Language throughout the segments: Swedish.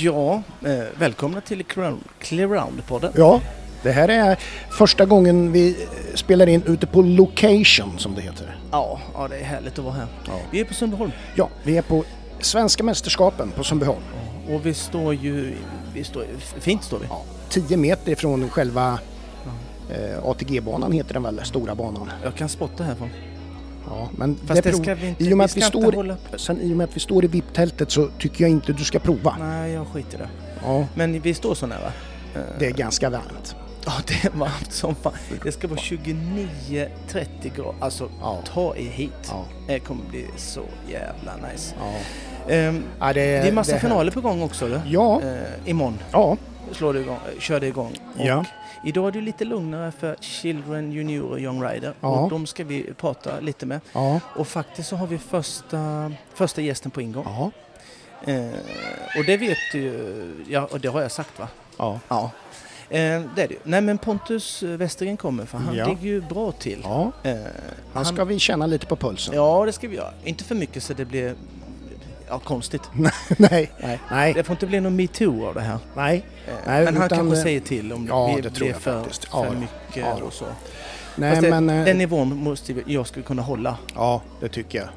Ja, eh, välkomna till Clear Round-podden. Ja, det här är första gången vi spelar in ute på location som det heter. Ja, ja det är härligt att vara här. Ja. Vi är på Sundbyholm Ja, vi är på Svenska mästerskapen på Sundbyholm. och vi står ju... Vi står, fint står vi. Ja, 10 meter ifrån själva eh, ATG-banan heter den väl, stora banan. Jag kan spotta härifrån. Ja, men Fast det prov- ska vi inte- I och med att vi står, hålla- sen, I och med att vi står i VIP-tältet så tycker jag inte du ska prova. Nej, jag skiter i det. Ja, Men vi står så nära. Det är ganska varmt. Ja, det är varmt som fan. Det ska vara 29-30 grader. Alltså, Ja. ta er hit. Ja, Det kommer bli så jävla nice. ja. Ehm, ja det, det är massa det finaler på gång också. Eller? Ja, Eh, imorgon ja, slår det igång, kör det igång. Ja. Idag är det lite lugnare för Children, Junior och Young Rider. Ja. Och de ska vi prata lite med. ja, Och faktiskt så har vi första, första gästen på ingång. ja, Eh, och det vet du ja, och det har jag sagt va? ja. Ja. Eh, det är det. Nej men Pontus Westergren kommer för han Ja. ligger ju bra till. ja. Eh, Han ska vi känna lite på pulsen. Ja, det ska vi göra. Inte för mycket så det blir ja, konstigt. Nej, Nej. nej, Det får inte bli någon metoo av det här. nej. Eh, Nej, men han kanske eh, säger till om ja, det det blir för, för Ja, mycket ja. och så. Nej, Fast men... eh, den nivån måste jag skulle kunna hålla Ja, det tycker jag.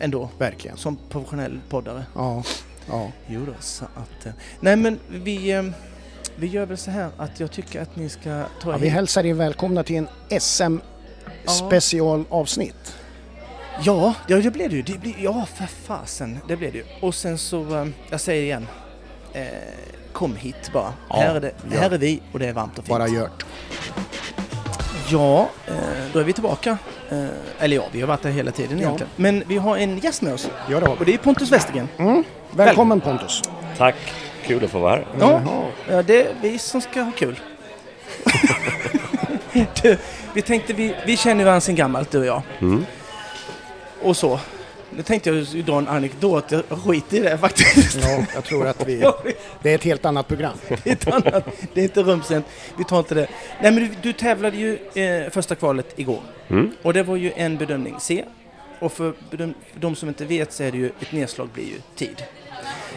ändå. Verkligen. Som professionell poddare. Ja, ja. Jo då, så att... Nej men vi, vi gör väl så här att jag tycker att ni ska ta ja vi hälsar er välkomna till en SM specialavsnitt. Ja, ja det blev det ju. Det blir, ja, för fasen. Det blev det ju. Och sen så, eh, jag säger igen. Eh, kom hit bara. Ja, här, är det, ja. här är vi och det är varmt och fint. Bara gjort. Ja, eh, då är vi tillbaka. Eh, eller ja, vi har varit där hela tiden Ja. egentligen. Men vi har en gäst med oss. Ja, det har Och det är Pontus Westergren. Mm. Välkommen Pontus. Tack, kul att få vara här. Ja, Jaha. ja, det är vi som ska ha kul. du, vi tänkte, vi, vi känner varandra sedan gammalt du och jag. Mm. Och så. Nu tänkte jag ju dra en anekdot, jag skiter i det faktiskt. Ja, jag tror att vi... Det är ett helt annat program. Det är, ett annat, det är inte rumsrent, vi tar inte det. Nej men du, du tävlade ju eh, första kvalet igår. Mm. Och det var ju en bedömning C. Och för, bedöm, för de som inte vet så är det ju, ett nedslag blir ju tid.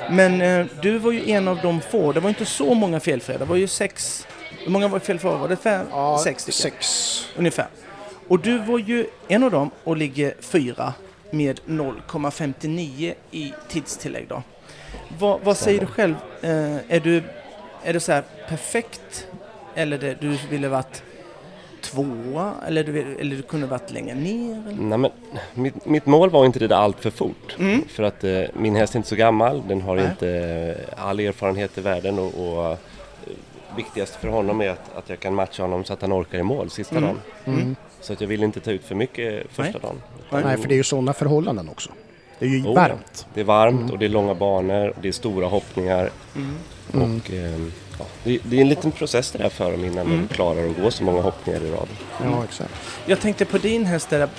Men eh, du var ju en av de få, det var inte så många felfria, det var ju sex, hur många var felfria? Var det fem? Ja, sex stycken? Sex. Ungefär. Och du var ju en av dem och ligger fyra med 0,59 i tidstillägg då. Vad, vad säger du själv? Eh, är du, är det så här perfekt? Eller det, du ville varit tvåa? Eller du, eller du kunde varit längre ner? Eller? Nej, men, mitt, mitt mål var inte där allt för fort. Mm. För att eh, min häst är inte så gammal, den har Nej. inte eh, all erfarenhet i världen och, och eh, viktigast för honom är att, att jag kan matcha honom så att han orkar i mål sista Mm. dagen. Mm. Så att jag vill inte ta ut för mycket första Nej. dagen. Nej. Nej, för det är ju sådana förhållanden också. Det är ju Oh, varmt. Det är varmt Mm. och det är långa banor och det är stora hoppningar. Mm. Mm. Och, eh, ja, det, det är en liten process det där för dem innan Mm. de klarar att gå så många hoppningar i rad. Ja, exakt. Jag tänkte på din häst där,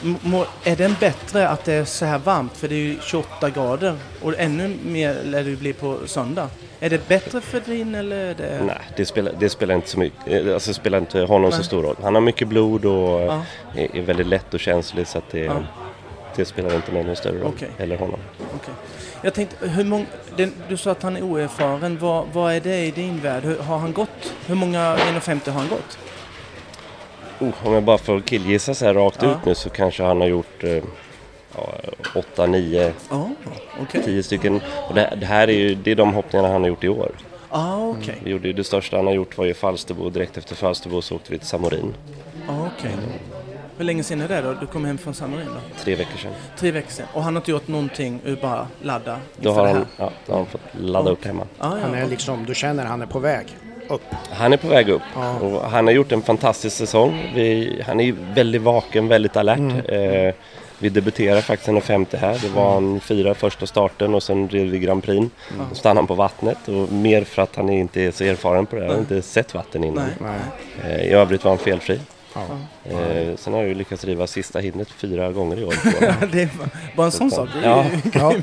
är den bättre att det är så här varmt? För det är ju 28 grader och ännu mer lär det bli på söndag. Är det bättre för din eller är det... Nej, det spelar, det spelar inte så mycket, eh, alltså det spelar inte honom så Nej. stor roll. Han har mycket blod och Ja, är, är väldigt lätt och känslig så att det, Ja. det spelar inte mig någon större roll. Okej. Eller honom. okej. Jag tänkte, hur många, den, du sa att han är oerfaren. Vad, vad är det i din värld? Hur, har han gått? Hur många 1,50 har han gått? Oh, om jag bara får killgissa så här rakt Ja. ut nu så kanske han har gjort eh, ja, 8, 9, Ja, okej. 10 stycken. Och det, det här är ju det är de hoppningarna han har gjort i år. Ah, gjorde ju, det största han har gjort var ju Falsterbo direkt efter Falsterbo så åkte vi till Samorin. Ah, okej. Hur länge sedan är det då? Du kom hem från Samarin då? Tre veckor sedan. Tre veckor sedan. Och han har inte gjort någonting bara ladda Då har, det här? han, ja, då har han fått ladda upp hemma. Ah, ja, Han är liksom, du känner han är på väg upp. Han är på väg upp Ja. och han har gjort en fantastisk säsong. Vi, han är väldigt vaken, väldigt alert. Mm. Eh, vi debuterade faktiskt den 50 här. Det var en fyra första starten och sen red vi Grand Prix. Mm. Då stannade han på vattnet och mer för att han inte är så erfaren på det. Han har inte sett vatten innan. Nej. Nej. Eh, I övrigt var han felfri. Ja. Eh, sen har jag ju lyckats riva sista hindret fyra gånger i år. det är bara en sån sak. Det är Ja. Ja.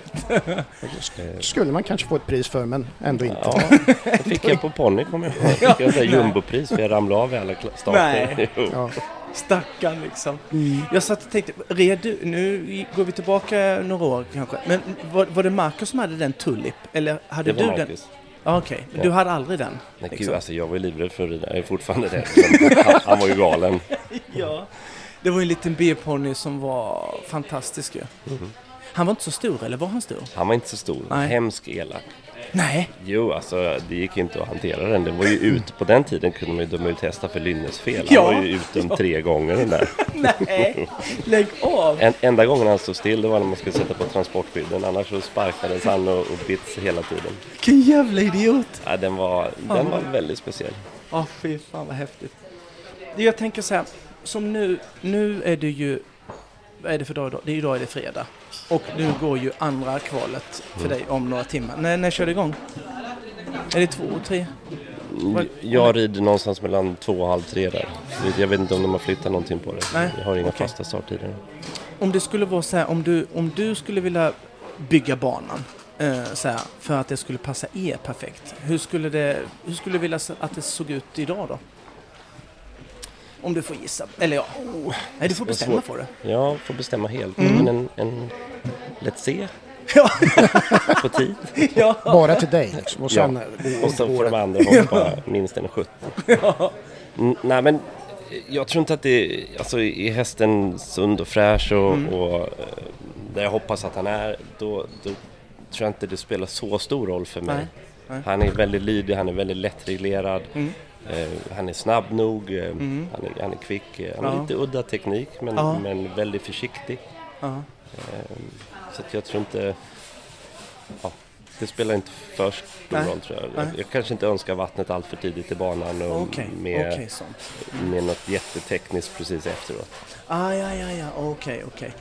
Eh, skulle man kanske få ett pris för, men ändå inte. Ja, det fick jag på ponny kommer jag ihåg. Jag fick ett jumbopris för jag ramlade av i alla starter. Ja. Stackarn liksom. Mm. Jag satt och tänkte, red du, nu går vi tillbaka några år kanske. Men var, var det Marcus som hade den Tulip? Eller hade Det var du Marcus. Ja, Okej, men Ja. du hade aldrig den? Nej, liksom? gud, alltså, jag var ju livrädd för att rida, jag är fortfarande det. Men han, han var ju galen. Ja. Det var ju en liten B-ponny som var fantastisk ju. Mhm. Han var inte så stor, eller var han stor? Han var inte så stor, Nej. hemsk elak. Nej. Jo, alltså det gick inte att hantera den. Den var ju ut, på den tiden kunde man ju döma ut hästar för lynnesfel. Han Ja, var ju utdömd tre gånger den där. Nej, lägg av! En, enda gången han stod still det var när man skulle sätta på transportskydden. Annars så sparkades han och, och bits hela tiden. Vilken jävla idiot! Ja, den var, den var väldigt speciell. Ja, fy fan vad häftigt. Det Jag tänker så här, som nu, nu är det ju, vad är det för dag idag? Det är idag är det fredag. Och nu går ju andra kvalet för dig om några timmar. När, när kör det igång? Är det två, tre? Vad- Jag rider någonstans mellan två och halv tre där. Jag vet inte om de har flyttat någonting på det. Nej, Jag har inga okej. fasta starttider. Om det skulle vara så här, om du, om du skulle vilja bygga banan eh, så här, för att det skulle passa er perfekt. Hur skulle, det, hur skulle du vilja att det såg ut idag då? Om du får gissa. Eller ja, nej du får bestämma för det. Jag får bestämma helt. Mm. Men en, en Let's se Ja, på tid. ja. Bara till dig liksom. Och sen går, Och så går får de andra hoppa minst en 70. N- Nej men jag tror inte att det alltså är hästen sund och fräsch och, Mm. och eh, där jag hoppas att han är då, då tror jag inte det spelar så stor roll för mig. Nej, nej. Han är väldigt lydig, han är väldigt lättreglerad. Mm. Eh, han är snabb nog, eh, Mm. han, är, han är kvick. eh, Han har Ja. lite udda teknik men, Ja. men väldigt försiktig. Ja. Eh, så jag tror inte... Det spelar inte för stor roll tror jag. Jag. Jag kanske inte önskar vattnet allt för tidigt i banan och Okej, med, okej sånt. med något jättetekniskt precis efteråt. Ah, ja, ja, ja, okej, okej.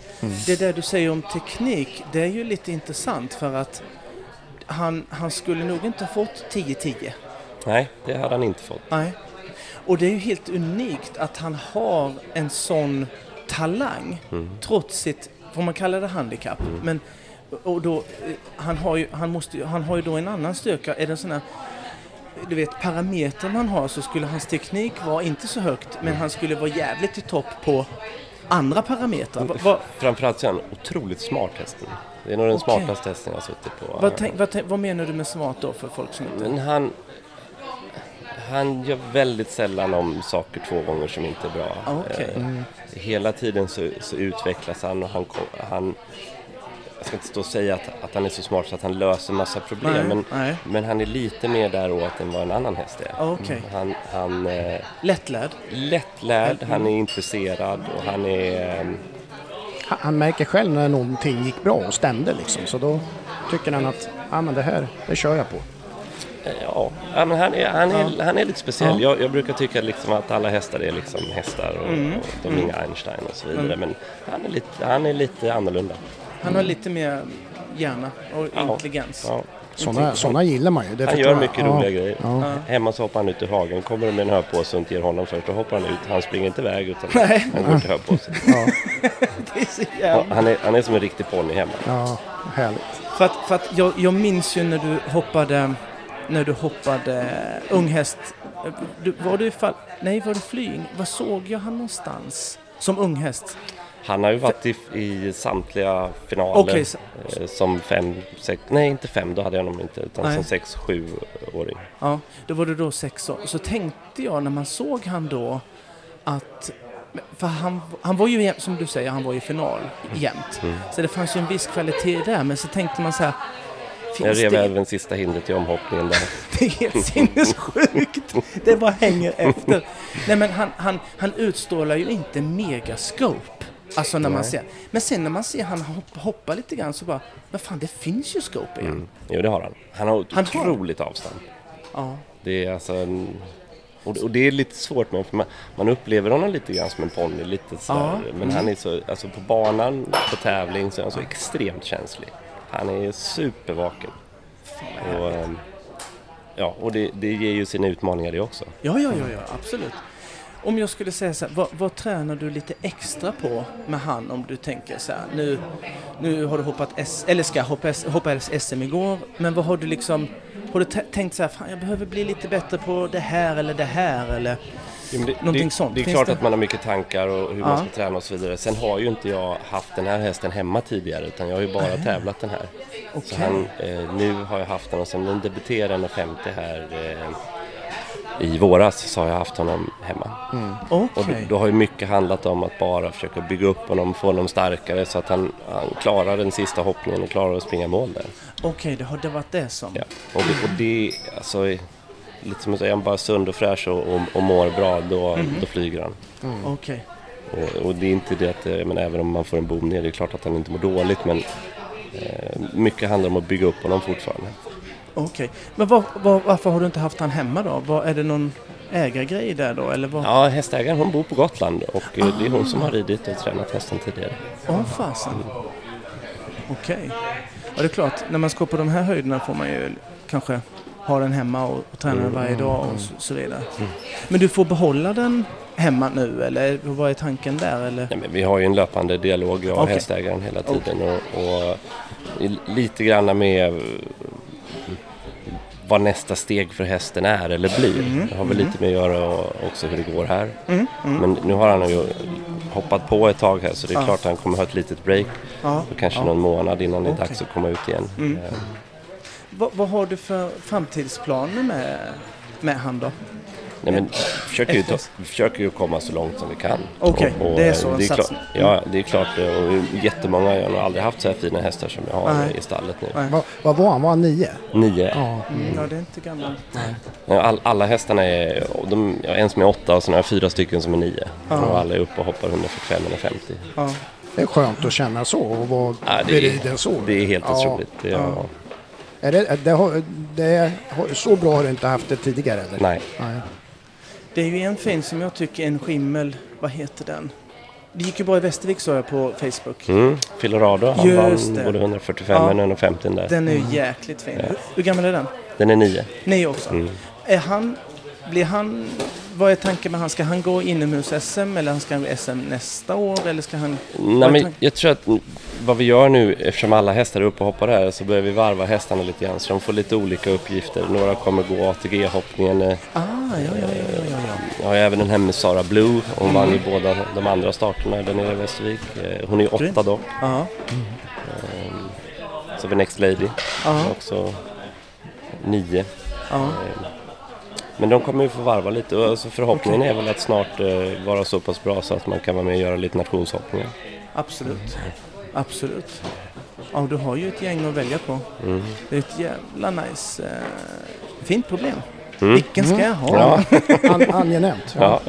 Det där du säger om teknik, det är ju lite intressant för att han, han skulle nog inte ha fått 10-10. Nej, det hade han inte fått. Nej. Och det är ju helt unikt att han har en sån talang Mm. trots sitt, får man kalla det handikapp? Men, och då, eh, han har ju, han måste, ju- han har ju då en annan styrka. Är det en sån här, du vet parametern han har så skulle hans teknik vara inte så högt men han skulle vara jävligt i topp på andra parametrar. Va, va, Framförallt så är han otroligt smart hästen. Det är nog den Okej. smartaste hästen jag har suttit på. vad, tänk, vad, tänk, vad menar du med smart då för folk som inte... Men han, han gör väldigt sällan om saker två gånger som inte är bra. Ah, okej. Eh, Hela tiden så, så utvecklas han och han, han jag ska inte stå och säga att, att han är så smart så att han löser massa problem. Nej, men, nej. men han är lite mer däråt än vad en annan häst är. Ah, okej. Han, han är Lättlärd? lättlärd, han är intresserad och han är... eh, Han- Han märker själv när någonting gick bra och stämde liksom. Så då tycker han att ah, men det här, det kör jag på. Ja, ja, men han, är, han, är, han är lite speciell. Ja. Jag, jag brukar tycka liksom att alla hästar är liksom hästar och, Mm. och de är inga Einstein och så vidare. Men han är, lite, han är lite annorlunda. Han har lite mer hjärna och Ja. intelligens. Ja. Sådana, såna gillar man ju. Det Han gör mycket Ja, roliga grejer. Ja. Hemma så hoppar han ut ur hagen. Kommer det med en höpåse och inte ger honom först, då hoppar han ut. Han springer inte iväg utan Nej. han går till höpåsen. Ja, Det är så Ja, jävla... han, är, han är som en riktig ponny hemma. ja, härligt. För att, för att jag, jag minns ju när du hoppade, när du hoppade unghäst. Du, var du fall, nej, var det flying? Vad såg jag han någonstans? Som unghäst? Han har ju varit i, i samtliga finaler så- eh, som fem, sex, nej inte fem, då hade jag honom inte, utan Nej. som sex, sjuåring. Ja, då var du då sex år. Så tänkte jag när man såg han då att... För han, han var ju, som du säger, han var i final jämt. Mm. Så det fanns ju en viss kvalitet där. Men så tänkte man så här... Jag rev det, även sista hindret i omhoppningen där. det är helt sinnessjukt. Det bara hänger efter. Nej men han, han, han utstrålar ju inte megascope. Alltså när man Nej. ser. Men sen när man ser han hopp, hoppa lite grann så bara, vad fan det finns ju scope igen. Mm. Jo, det har han. Han har ett Han har- otroligt avstånd. Ja. Det är alltså en... Och det, är lite svårt med för man, man upplever honom lite grann som en ponny, lite sådär. Ja. Men han är så, alltså på banan, på tävling, så är han så extremt känslig. Han är supervaken. Och, ehm, ja, och det, det ger ju sina utmaningar det också. Ja, ja, ja, ja, absolut. Om jag skulle säga så här, vad, vad tränar du lite extra på med han om du tänker så här, nu, nu har du hoppat S, eller ska hoppa, hoppa SM igår, men vad har du liksom, har du tänkt så här, fan jag behöver bli lite bättre på det här eller det här eller Jo, det, Någonting det, sånt. Det är Finns klart det? att man har mycket tankar och hur Ja. man ska träna och så vidare. Sen har ju inte jag haft den här hästen hemma tidigare utan jag har ju bara tävlat den här. Så Okej. han, eh, nu har jag haft den och sen den debuterade 1,50 här eh, i våras så har jag haft honom hemma. Okej. Och då, då har ju mycket handlat om att bara försöka bygga upp honom, få honom starkare så att han, han klarar den sista hoppningen och klarar att springa mål där. Okej, det har det varit det som... Ja. Och, det, och det, alltså, lite som att säga, är han bara sund och fräsch och, och, och mår bra då, då flyger han. Okej. Och, och det är inte det att, men även om man får en bom ner, det är klart att han inte mår dåligt men eh, mycket handlar om att bygga upp honom fortfarande. Okej. Men var, var, varför har du inte haft han hemma då? Var, är det någon ägargrej där då? Eller vad? Ja, hästägaren hon bor på Gotland och eh, det är hon som har ridit och tränat hästen tidigare. Åh fasen. Okej. Ja det är klart, när man ska på de här höjderna får man ju kanske ha den hemma och, och träna den varje dag och så, så vidare. Men du får behålla den hemma nu eller vad är tanken där eller? Nej, men vi har ju en löpande dialog, jag och Okej. hästägaren hela tiden och, och i- lite grann med eh, vad nästa steg för hästen är eller blir. Det har väl lite med att göra och också hur det går här. Mm, Men nu har han ju hoppat på ett tag här så det är Ja. klart att han kommer ha ett litet break. Ja. Och kanske ja. någon månad innan det är dags att komma ut igen. Vad, vad har du för framtidsplaner med, med han då? Nej, men försöker ju, ta, vi försöker ju komma så långt som vi kan. Okej, och, det är så, det är klart. Ja, det är klart. eh, Och jättemånga, jag har aldrig haft så här fina hästar som jag har Nej. i stallet nu. Vad, vad var han? Var han nio? Nio. Ja. Mm, ja, det är inte gammalt. Ja, All, alla hästarna är, de, har en som är åtta och sen har jag fyra stycken som är nio. Och alla är uppe och hoppar 145-150. Ja. Det är skönt att känna så och vara Ja, det, beriden är, så. det är helt Ja. otroligt. Det, ja. Är det, det det så bra har du inte haft det tidigare eller? Nej. Nej. Det är ju en fin som jag tycker, en skimmel, vad heter den? Det gick ju bra i Västervik sa jag på Facebook. Mm. Filorado, han Just vann det. både 145 Ja. och 150 där. Den är ju jäkligt fin. Hur, hur gammal är den? Den är nio. Ni också? Mm. Är han, blir han, vad är tanken med han? Ska han gå inomhus-SM eller ska han gå SM nästa år? Eller ska han... Nej, men jag tror att vad vi gör nu, eftersom alla hästar är uppe och hoppar här, så börjar vi varva hästarna lite grann. Så de får lite olika uppgifter. Några kommer gå ATG-hoppningen. eh, Ah, ja, ja, ja, ja, ja, ja. Jag har även den här med Sara Blue. Hon vann ju båda de andra starterna där nere i Västervik. Eh, Hon är ju åtta dock. Ja, Så har vi Next Lady, också nio. ja. Men de kommer ju få varva lite och alltså förhoppningen är väl att snart eh, vara så pass bra så att man kan vara med och göra lite nationshoppningar. absolut. Absolut. Ja, du har ju ett gäng att välja på. Mm. Det är ett jävla nice, eh, fint problem. Mm. Vilken ska jag ha? Ja. An, angenämt. Ja.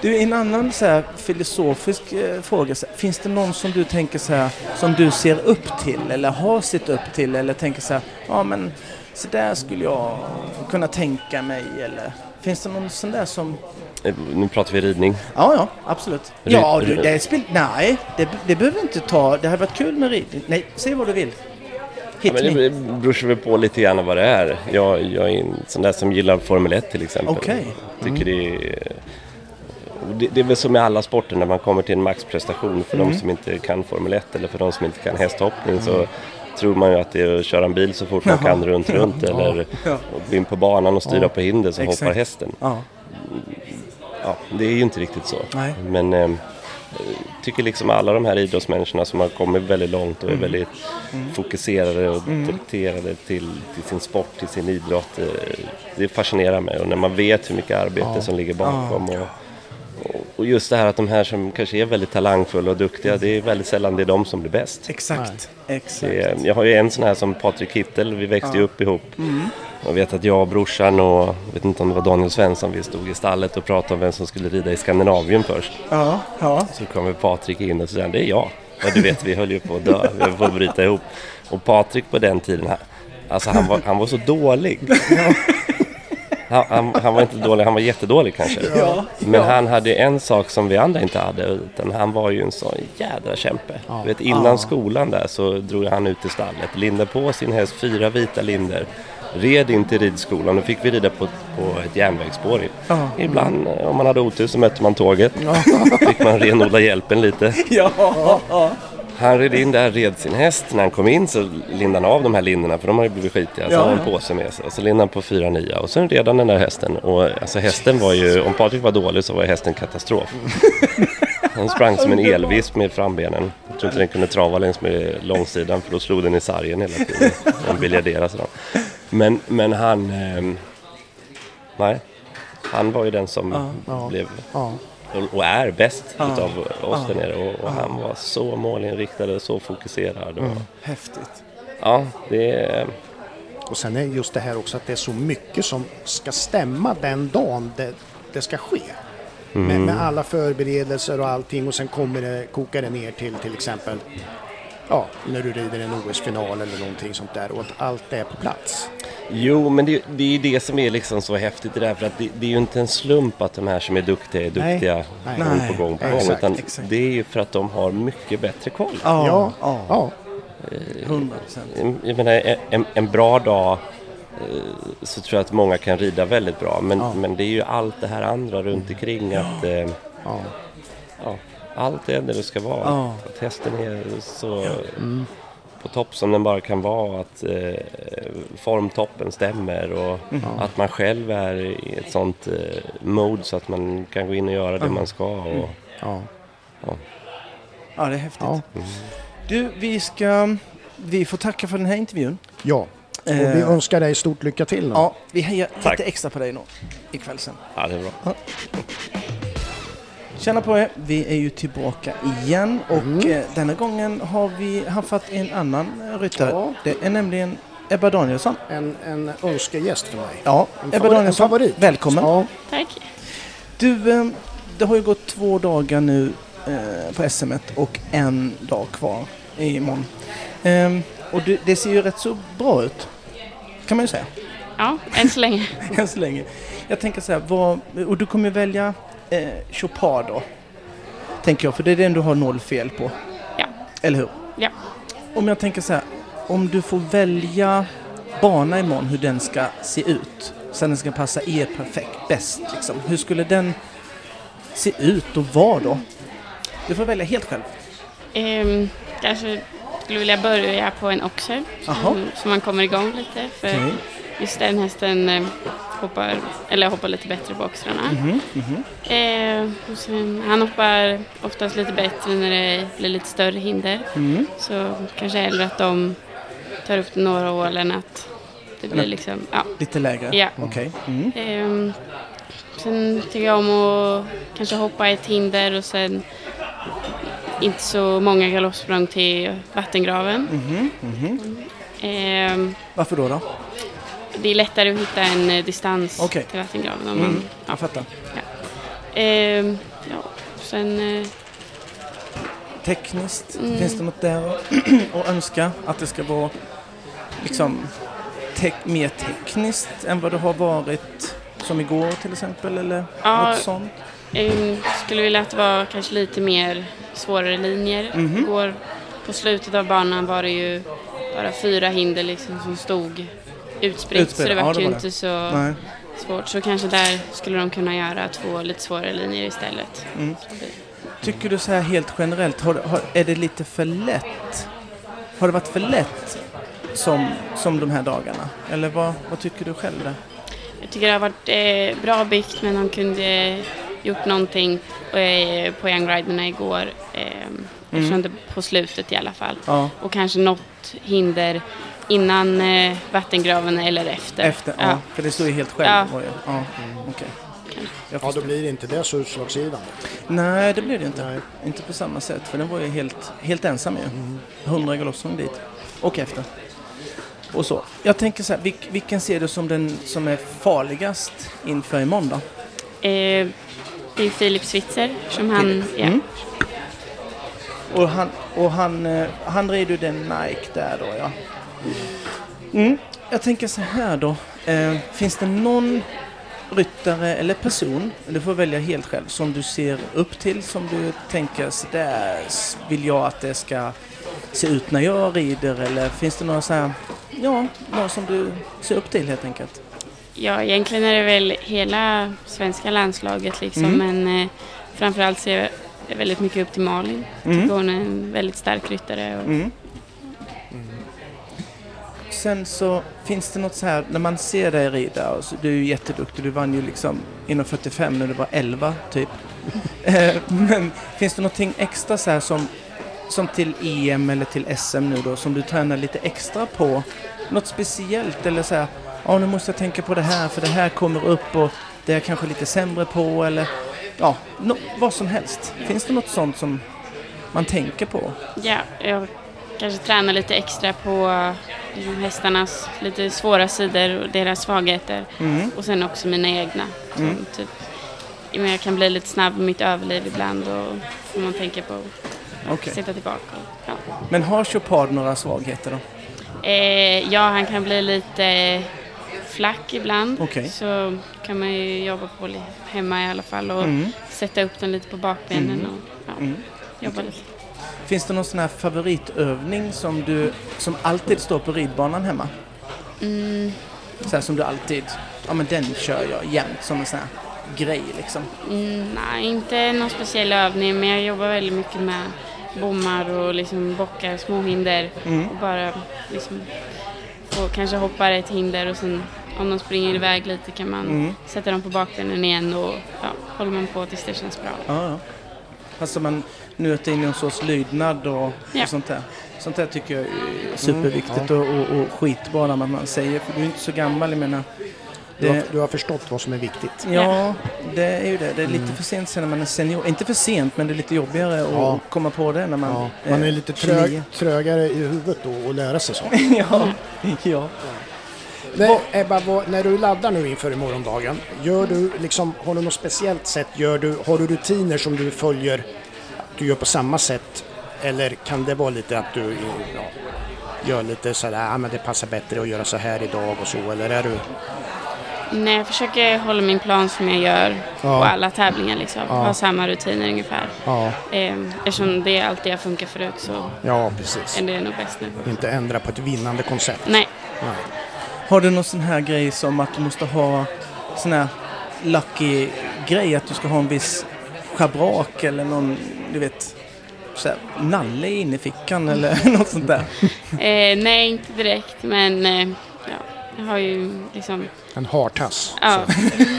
Du, en annan så här, filosofisk eh, fråga. Så här, finns det någon som du tänker så här, som du ser upp till eller har sett upp till eller tänker så här, ja men så där skulle jag kunna tänka mig eller finns det någon sån där som, Eh, Nu pratar vi ridning. ja ja, absolut. Rid- Ja, du, det spel, nej, det, det behöver inte ta, det hade varit kul med ridning. Nej, säg vad du vill. Ja, men me. det beror väl på lite grann vad det är. Jag, jag är en sån där som gillar Formel 1 till exempel. Okej. Tycker det är... Det, det är väl som med alla sporter när man kommer till en maxprestation för de som inte kan Formel 1 eller för de som inte kan hästhoppning så tror man ju att det är att köra en bil så fort man Jaha. kan runt, runt eller Ja. gå in på banan och styra Ja. på hinder så Exakt. hoppar hästen. Ja, Ja, det är ju inte riktigt så. Nej. Men eh, tycker liksom alla de här idrottsmänniskorna som har kommit väldigt långt och är väldigt fokuserade och dedikerade till, till sin sport, till sin idrott. Eh, det fascinerar mig och när man vet hur mycket arbete som ligger bakom. Och, och, och just det här att de här som kanske är väldigt talangfulla och duktiga, det är väldigt sällan det är de som blir bäst. exakt. Exakt. Det jag har ju en sån här som Patrik Hittel, vi växte ju upp ihop. Jag vet att jag och brorsan och, jag vet inte om det var Daniel Svensson, vi stod i stallet och pratade om vem som skulle rida i Skandinavien först. Ja, ja. Så kommer Patrik in och säger det är jag. Ja, du vet, vi höll ju på att dö, vi höll på att bryta ihop. Och Patrik på den tiden, alltså han var, han var så dålig. Han, han, han var inte dålig, han var jättedålig kanske. Ja, Men ja. han hade en sak som vi andra inte hade, utan han var ju en sån jädra kämpe. Du vet, innan skolan där så drog han ut i stallet, lindade på sin häst fyra vita linder, red in till ridskolan och fick vi rida på, på ett järnvägsspår. Ja. Ibland, eh, om man hade otur, så mötte man tåget. Fick man renodla hjälpen lite. Red in där, red sin häst. När han kom in så lindade han av de här linderna för de har ju blivit skitiga. Så Ja, han har en påse med sig. Och så lindade han på fyra nya och sen red han den där hästen. Och alltså hästen var ju, om Patrik var dålig så var hästen katastrof. Han sprang som en elvisp med frambenen. Jag tror inte den kunde trava längs med långsidan för då slog den i sargen hela tiden. Den biljarderade sådan. Men, men han... ehm, nej. Han var ju den som Ja. blev Ja. Och- och är bäst Ja. utav oss Ja. där nere. Och, och han var så målinriktad och så fokuserad. Och, Häftigt. Ja, det är... Och sen är just det här också att det är så mycket som ska stämma den dagen det, det ska ske. Med, med alla förberedelser och allting och sen kommer det, kokar det ner till till exempel ja, när du rider en OS-final eller någonting sånt där och att allt är på plats. Jo, men det, det är ju det som är liksom så häftigt i det här. För att det, det är ju inte en slump att de här som är duktiga är Nej. duktiga Nej. gång Nej. på gång på gång. Exakt, Utan exakt. det är ju för att de har mycket bättre koll. Ja, Ja, ja. ja. Hundra procent. Jag menar, en, en bra dag eh, så tror jag att många kan rida väldigt bra. Men, Ja. men det är ju allt det här andra runt omkring. Att, eh, ja. ja, allt är där det ska vara. Ja. Att hästen är så på topp som den bara kan vara. Att eh, formtoppen stämmer och att man själv är i ett sånt eh, mode så att man kan gå in och göra det man ska. Och, ja. Ja, det är häftigt. ja. Du, vi ska... Vi får tacka för den här intervjun. ja. Och vi Eh, önskar dig stort lycka till nu. Ja, vi hejar Tack. lite extra på dig nu ikväll sen. ja, det är bra. Tjena på er, vi är ju tillbaka igen och eh, denna gången har vi haffat en annan eh, ryttare. Ja. Det är nämligen Ebba Danielsson. En, en önskegäst för mig. Ja, En Ebba en Danielsson, favorit. välkommen. Ja, Tack. Du, eh, det har ju gått två dagar nu på SM och en dag kvar imorgon. Eh, och det, ser ju rätt så bra ut, kan man ju säga, Ja, än så länge. än så länge. Jag tänker så här, vad, och du kommer välja eh, Chopard då, tänker jag, för det är den du har noll fel på. Ja. Eller hur? Ja. Om jag tänker så här, om du får välja bana imorgon, hur den ska se ut, så att den ska passa er perfekt, bäst liksom. Hur skulle den se ut och vara då? Du får välja helt själv. Ehm, kanske skulle vilja börja på en oxer Jaha. som, så man kommer igång lite. För Okej. Just den hästen eh, hoppar, eller hoppar lite bättre på oxrarna. Mhm. Ehm, och sen, han hoppar oftast lite bättre när det blir lite större hinder. Mm. Så kanske hellre att de tar upp det några år än att det blir liksom, ja. Lite lägre? Ja. Okej. Mm. Ehm, sen tycker jag om att kanske hoppa ett hinder och sen inte så många galoppsprång till vattengraven. Mhm, mhm. Ehm, Varför då? då? Det är lättare att hitta en eh, distans Okej. till vattengraven. Om Mm. man, ja. Jag fattar. Ehm, ja. Sen, eh, Tekniskt, Mm. finns det något där att- önska? Att det ska vara liksom tek- mer tekniskt än vad det har varit som igår till exempel eller Ja. något sånt? ehm, skulle vilja att det var kanske lite mer svårare linjer. Mhm. Går, på slutet av banan var det ju bara fyra hinder liksom som stod utspritt. Så Utspritt, det ja, var det ju inte så... Nej. svårt. Så kanske där skulle de kunna göra två lite svårare linjer istället. Mm. Så Tycker du så här helt generellt, har, har, är det lite för lätt? Har det varit för lätt som, som de här dagarna? Eller vad, vad tycker du själv där? Jag tycker det har varit eh, bra byggt men de kunde gjort någonting eh, på Young Riderna igår. Eh, jag Mm. kände på slutet i alla fall. Ja, Och kanske något hinder innan eh, vattengraven eller efter. efter, ja. Ja. För det står ju helt själv. Ja. Ja, okej. Jag ja, då blir inte det så utslagsgivande. Nej, det blir det inte. Nej. Inte på samma sätt, för den var ju helt, helt ensam ju. 100 galoppsprång dit. Och efter. Och så. Jag tänker så här, vilk, vilken ser du som den som är farligast inför imorgon då? Eh, det är Filip Switzer som han... Filip. Ja. Mm. Och han, och han, eh, han rider ju den Nike där då ja. Mm. Jag tänker så här då. Eh, finns det någon ryttare eller person, du får välja helt själv, som du ser upp till, som du tänker så där vill jag att det ska se ut när jag rider eller finns det några så här, ja, någon som du ser upp till helt enkelt? Ja, egentligen är det väl hela svenska landslaget liksom, Mm. men eh, framförallt ser jag väldigt mycket upp till Malin. Mm. Tycker hon är en väldigt stark ryttare. Och, Mm. Sen så finns det något så här, när man ser dig rida, och så, du är ju jätteduktig, du vann ju liksom inom 45 när du var 11 typ. Eh, Men finns det någonting extra så här som, som till EM eller till SM nu då, som du tränar lite extra på? Något speciellt eller så här, ja nu måste jag tänka på det här för det här kommer upp och det är jag kanske lite sämre på eller ja, nå- vad som helst. Finns det något sånt som man tänker på? ja, jag kanske tränar lite extra på liksom, hästarnas lite svåra sidor och deras svagheter. Mm. Och sen också mina egna. Som, Mm. typ, jag kan bli lite snabb med mitt överliv ibland och får man tänka på att sitta tillbaka. Och, ja. Men har Chopard några svagheter då? Eh, ja, han kan bli lite flack ibland. Okej. Så kan man ju jobba på hemma i alla fall och Mm. sätta upp den lite på bakbenen Mm. och ja, Mm. jobba lite. Finns det någon sån här favoritövning som du som alltid står på ridbanan hemma? Mm, Så här som du alltid, ja men den kör jag jämt som en sån här grej liksom. mm, nej, inte någon speciell övning men jag jobbar väldigt mycket med bommar och liksom bockar, småhinder Mm. och bara liksom få kanske hoppa ett hinder och sen om de springer iväg lite kan man Mm. sätta dem på bakbenen igen och ja, håller man på tills det känns bra. Ja, ja. Alltså man nöter in en sorts lydnad och, Ja. och sånt där. Sånt där tycker jag är superviktigt och, och, och skitbra när man säger, för du är inte så gammal, jag menar. Du har, Det, du har förstått vad som är viktigt. ja, det är ju det. Det är lite för sent sen när man är senior. Inte för sent, men det är lite jobbigare att Ja. komma på det när man, Ja, man är lite trög, 29. trögare i huvudet då och lära sig så. ja, ja. Nej, Ebba, vad, när du laddar nu inför i morgondagen, gör du liksom, har du något speciellt sätt, gör du, har du rutiner som du följer, du gör på samma sätt? Eller kan det vara lite att du ja, gör lite sådär, ah, men det passar bättre att göra så här idag och så, eller är du... Nej, jag försöker hålla min plan som jag gör Ja. på alla tävlingar liksom. Ja. Ha samma rutiner ungefär. Ja, Eh, eftersom det alltid har funkat förut så ja precis. är det nog bäst nu. Inte ändra på ett vinnande koncept. Nej, Nej. Har du någon sån här grej som att du måste ha sån här lucky grej, att du ska ha en viss schabrak eller någon, du vet, så här, nalle i fickan eller något sånt där? eh, nej inte direkt men eh, ja, jag har ju liksom, En hartass. ja.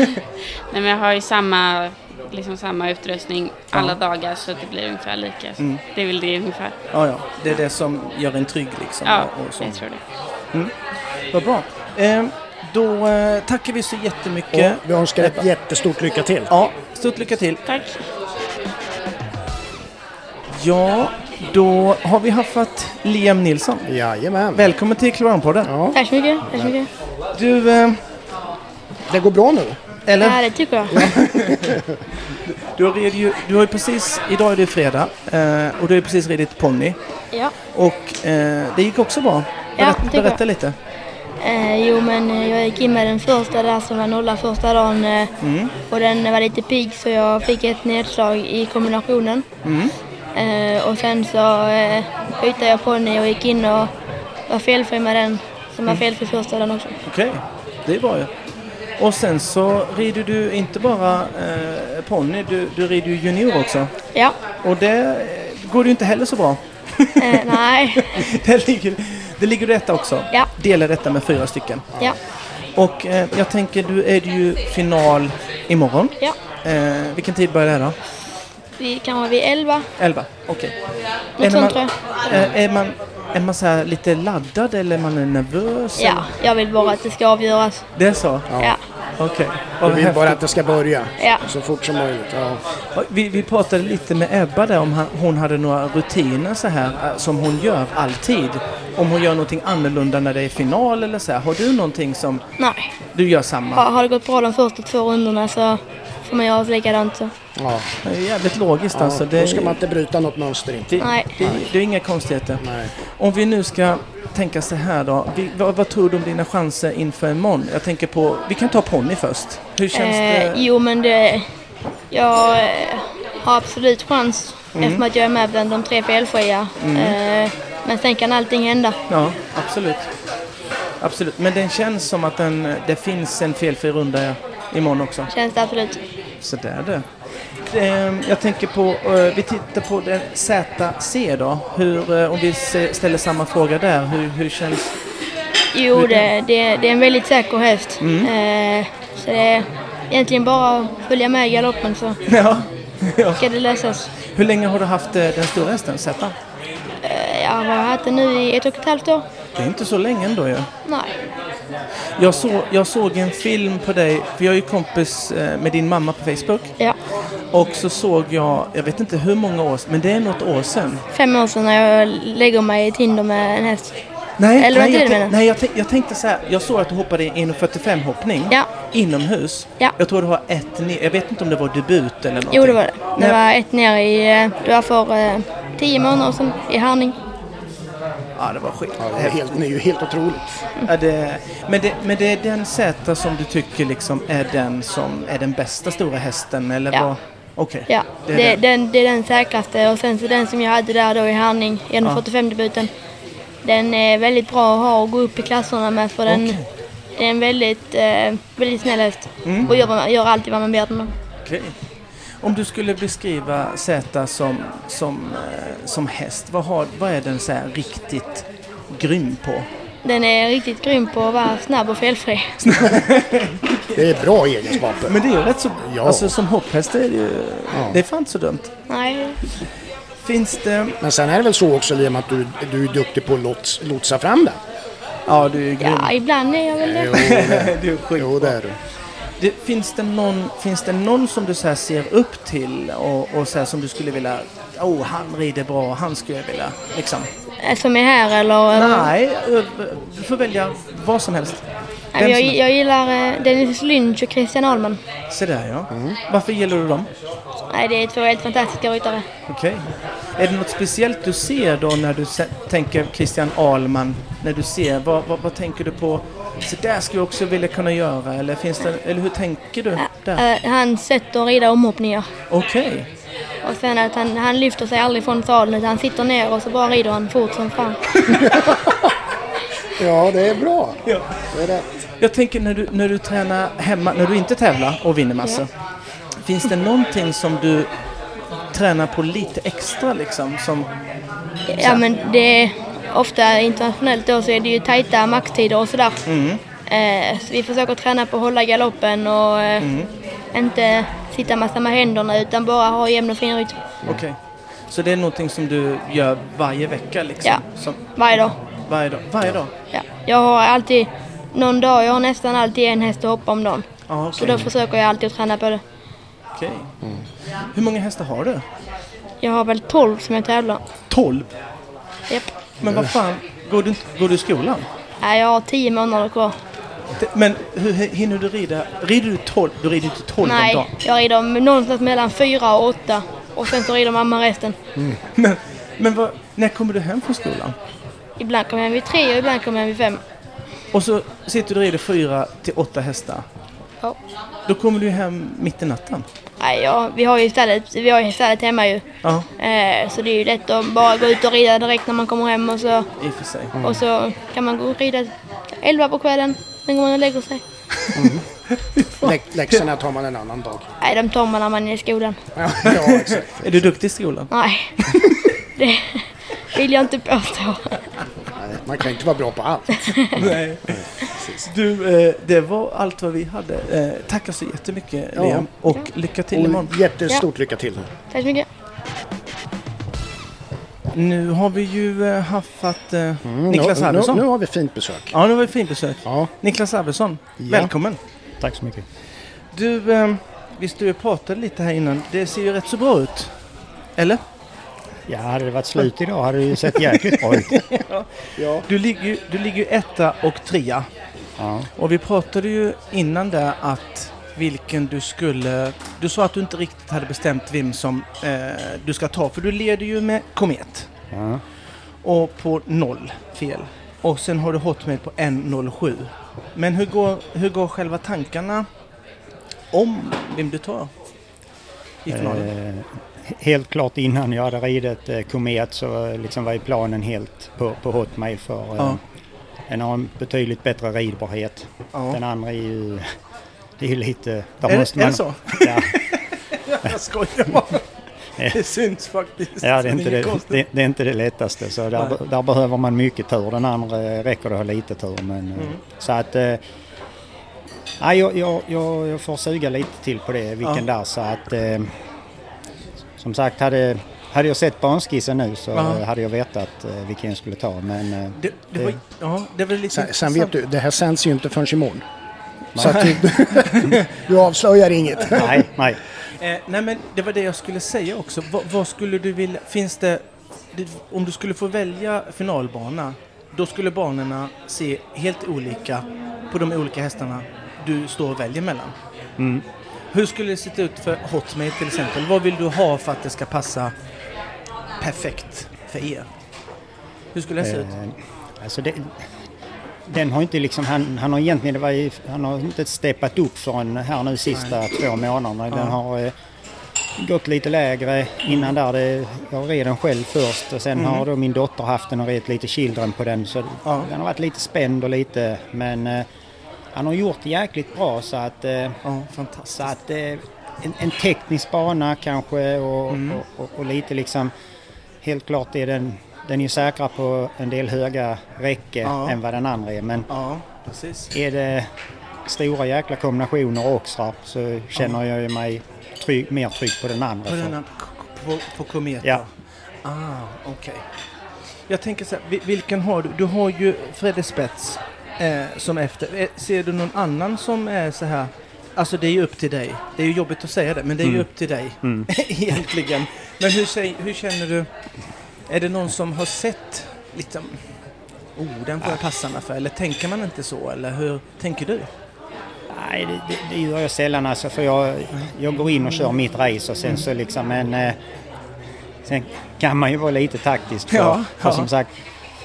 nej men jag har ju samma, liksom samma utrustning alla Ja. dagar så att det blir ungefär lika. Mm. Det är väl det ungefär. Ja, ja, det är det som gör en trygg liksom. Ja, och, och så. jag tror det. Vad bra. Eh, då eh, tackar vi så jättemycket. Och vi önskar ett jättestort lycka till. Ja, stort lycka till. Tack. Ja, då har vi haffat Liam Nilsson. Jajamän. Välkommen till Clownpodden. Ja, Tack så mycket. Tack så mycket. Du, eh, det går bra nu. eller? Ja, det tycker jag. Du har, ju, du har ju precis, idag är det fredag eh, och du har ju precis ridit ponny. Ja. Och eh, det gick också bra. Ja, Berätt, det tycker berätta jag. lite. Eh, jo, men eh, jag gick in med den första där som var nolla första dagen eh, Mm. och den var lite pigg så jag fick ett nedslag i kombinationen. Mm. Eh, och sen så eh, bytte jag ponny och gick in och var felfri med den som var felfri första dagen också. Okej, det är bra ju. Och sen så rider du inte bara eh, ponny, du, du rider ju junior också. Ja, Och det eh, går ju inte heller så bra. eh, nej, det, ligger, det ligger du etta också. Ja. Delar detta med fyra stycken. ja, Och eh, jag tänker, du är det ju final imorgon. ja. Eh, vilken tid börjar det då? Vi kan vara vid 11, 11, okej. något Är sånt tror jag. Eh, är man, är man så här lite laddad eller är man nervös? Ja, jag vill bara att det ska avgöras. Det är så? Ja, Okej. Du Vad vill bara att det ska börja ja. så fort som möjligt. Ja. Vi, vi pratade lite med Ebba där om han, hon hade några rutiner så här eh, som hon gör alltid. Om hon gör någonting annorlunda när det är final eller så här. Har du någonting som Nej. du gör samma? Har, har det gått bra de första två rundorna så får man göra likadant så. Ja. Det är jävligt logiskt alltså. Ja, Det, då ska man inte bryta något mönster inte. det, Nej. det, det är inga konstigheter. Nej. Om vi nu ska tänka så här då. Vi, vad, vad tror du om dina chanser inför imorgon? Jag tänker på, vi kan ta ponny först. Hur känns Eh, det? jo, men det, jag eh, har absolut chans Mm. eftersom att jag är med bland de tre felfria. Eh, men sen kan allting hända. Ja, absolut. Absolut. Men den känns som att den, det finns en felfri runda imorgon också. Känns det absolut. Så där du. Ehm, Jag tänker på, eh, vi tittar på den ZC då. Hur, eh, om vi ställer samma fråga där, hur, hur känns... Jo, det, det, det är en väldigt säker häst. Eh, så det är egentligen bara att följa med i galoppen så Ja. ja. ska det lösas. Hur länge har du haft den stora hästen, Z? Jag har haft den nu i ett och ett halvt år. Det är inte så länge ändå ju. Nej. Jag, så, jag såg en film på dig, för jag är ju kompis eh, med din mamma på Facebook. Ja. Och så såg jag, jag vet inte hur många år men det är något år sedan. Fem år sedan när jag lägger mig i ett hinder med en häst. Nej, Eller nej, jag, du tänk- nej jag, tänk- jag tänkte så här, jag såg att du hoppade i 1,45 hoppning Ja. inomhus. Ja. Jag tror det var ett ner, jag vet inte om det var debut eller någonting. Jo, det var det. Det Nej. var ett ner i, eh, det var för eh, tio månader sedan i Härning. Ja, det var skit. Ja, det, är helt, det är ju helt otroligt. Ja, det, men, det, men det är den Z som du tycker liksom är den som är den bästa stora hästen eller Ja. vad? Okej. Ja, Det är det, den. den, det är den säkraste och sen så den som jag hade där då i Härning, 1.45-debuten. Den är väldigt bra att ha och gå upp i klasserna med för den, Okej. det är en väldigt, eh, väldigt snäll häst. Mm. Och gör, gör alltid vad man ber den om. Okej. Om du skulle beskriva Z som, som, eh, som häst, vad, har, vad är den så här riktigt grym på? Den är riktigt grym på att vara snabb och felfri. Det är bra egenskaper. Men det är ju rätt så... Ja. Alltså som hopphäst är det ju... Ja. Det är fan inte så dumt. Nej, Finns det... Men sen är det väl så också Liam att du, du är duktig på att lots, lotsa fram den? Ja, du är grym. ja, ibland är jag väl det. Jo, det, du är sjukt jo, det är du. Det, finns, det någon, finns det någon som du så här ser upp till och, och så här som du skulle vilja... Oh, han rider bra, han skulle jag vilja... Liksom. Eh, Som är här eller? eller? Nej, eh, du får välja vad som helst. Vem jag, jag gillar eh, Dennis Lynch och Christian Ahlman. Se där ja. Varför gillar du dem? Nej, det är två helt fantastiska ryttare. Okej. Är det något speciellt du ser då när du se- tänker Christian Ahlman? När du ser, vad, vad, vad tänker du på? Så där skulle jag också vilja kunna göra. Eller, finns det, eller hur tänker du där? Eh, hans sätt att rida omhoppningar. Okej. Och sen att han, han lyfter sig aldrig från sadeln utan han sitter ner och så bara rider han fort som fan. Ja, det är bra. Ja. Det är rätt. Jag tänker när du, när du tränar hemma, när du inte tävlar och vinner massor. Finns det någonting som du tränar på lite extra liksom? Som, Ja men det är ofta internationellt då så är det ju tajta maxtider och sådär. mm, Eh, så vi försöker träna på att hålla galoppen och eh, Mm. inte sitta massa med händerna utan bara ha jämn och fin rytm. Okej. Så det är någonting som du gör varje vecka liksom? Ja. Som, Varje dag. varje dag? Varje dag? Ja. Jag har alltid, någon dag, jag har nästan alltid en häst att hoppa om dagen. Ja, Så okej. då försöker jag alltid att träna på det. Okej. Hur många hästar har du? Jag har väl 12 som jag tävlar. 12? Japp. Men vad fan, går du, går du i skolan? Nej, jag har 10 månader kvar. Men hur hinner du rida? Rider du 12? Du rider inte 12 om Nej, dagen? jag rider någonstans mellan 4 och 8. Och sen så rider mamma resten. Men, men vad, när kommer du hem från skolan? Ibland kommer jag hem vid 3 och ibland kommer jag hem vid 5. Och så sitter du och rider 4 till 8 hästar. Ja. Då kommer du hem mitt i natten. Nej, ja, vi har ju stallet, vi har ju stallet hemma ju. Ja, Eh, så det är ju lätt att bara gå ut och rida direkt när man kommer hem och så, i och för sig. och så kan man gå och rida 11 på kvällen. Sen går man och lägger sig. Lä- läxorna tar man en annan dag. Nej, de tar man när man är i skolan. Ja, ja exakt. Är du duktig i skolan? Nej, det vill jag inte påstå. Nej, Man kan inte vara bra på allt. Nej. Du, eh, det var allt vad vi hade. Eh, tackar så jättemycket Ja. Liam och lycka till imorgon. Och jättestort lycka till. Tack så mycket. Nu har vi ju eh, haffat eh, Mm, Niklas nu, nu, Arvidsson. nu har vi fint besök. Ja, det var ett fint besök. Ja, Niklas Arvidsson, Ja. välkommen. Tack så mycket. Du, eh, vi stod och pratade lite här innan. Det ser ju rätt så bra ut. Eller? Ja, hade det varit slut idag hade det ju sett jäkligt bra ut. ja. Du ligger ju du ligger ju etta och trea. Ja. Och vi pratade ju innan där att vilken du skulle... Du sa att du inte riktigt hade bestämt vem som eh, du ska ta. För du leder ju med Komet. Ja. Och på noll fel. Och sen har du Hotmail på 1.07. Men hur går, hur går själva tankarna om vem du tar i finalen? Eh, helt klart innan jag hade ridit eh, Komet så eh, liksom var ju planen helt på, på Hotmail för eh, Ja. den har en betydligt bättre ridbarhet. Ja. Den andra är ju, det är ju lite... där Är, det- måste är man- det så? Ja, Jag skojar bara. Det syns faktiskt. Ja, det är, inte det, det, det är inte det lättaste. Så där, Nej. där behöver man mycket tur. Den andra räcker det att ha lite tur. Men, eh, Mm. Så att... Nej, jag, jag, jag, jag får suga lite till på det, vilken Ja. där. Så att... eh, Som sagt, hade, hade jag sett banskissen nu så Ja. hade jag vetat eh, vilken jag skulle ta. Men eh, Det, det, var, ja, det var lite Sen, sen vet du, det här sänds ju inte förrän imorgon. Så att du, du avslöjar inget. nej, nej. Eh, nej men det var det jag skulle säga också. Vad, vad skulle du vilja, finns det, det, om du skulle få välja finalbana, då skulle banorna se helt olika på de olika hästarna du står och väljer mellan. Mm. Hur skulle det se ut för Hotmate till exempel? Vad vill du ha för att det ska passa perfekt för er? Hur skulle det se ut? Eh, Alltså det, den har inte liksom, han, han har egentligen, det var ju, han har inte steppat upp förrän här nu sista två månaderna. Den Ja. har eh, gått lite lägre innan där. Det, jag red den själv först och sen har då min dotter haft den och red lite children på den. Så. Ja. den har varit lite spänd och lite, men eh, han har gjort det jäkligt bra så att, eh, Ja, fantastiskt. så att eh, en, en teknisk bana kanske och, Mm. och, och, och lite liksom helt klart är den, den är säkrare på en del höga räcke Ja. än vad den andra är. Men Ja, precis. är det stora jäkla kombinationer också så känner jag ju mig trygg, mer trygg på den andra. På, för- denna, på, på Kometa? Ja. Ah, okej. Jag tänker så här, vi- vilken har du? Du har ju Fredde Spets eh, som efter. Eh, Ser du någon annan som är så här? Alltså det är ju upp till dig. Det är ju jobbigt att säga det, men det är ju Mm. upp till dig Mm. egentligen. Men hur, hur känner du? Är det någon som har sett liksom, oh den får jag passa mig för? Eller tänker man inte så? Eller hur tänker du? Nej, det, det, det gör jag sällan alltså för jag, jag går in och kör mitt race och sen så liksom en... Eh, sen kan man ju vara lite taktisk för, Ja, för ja. som sagt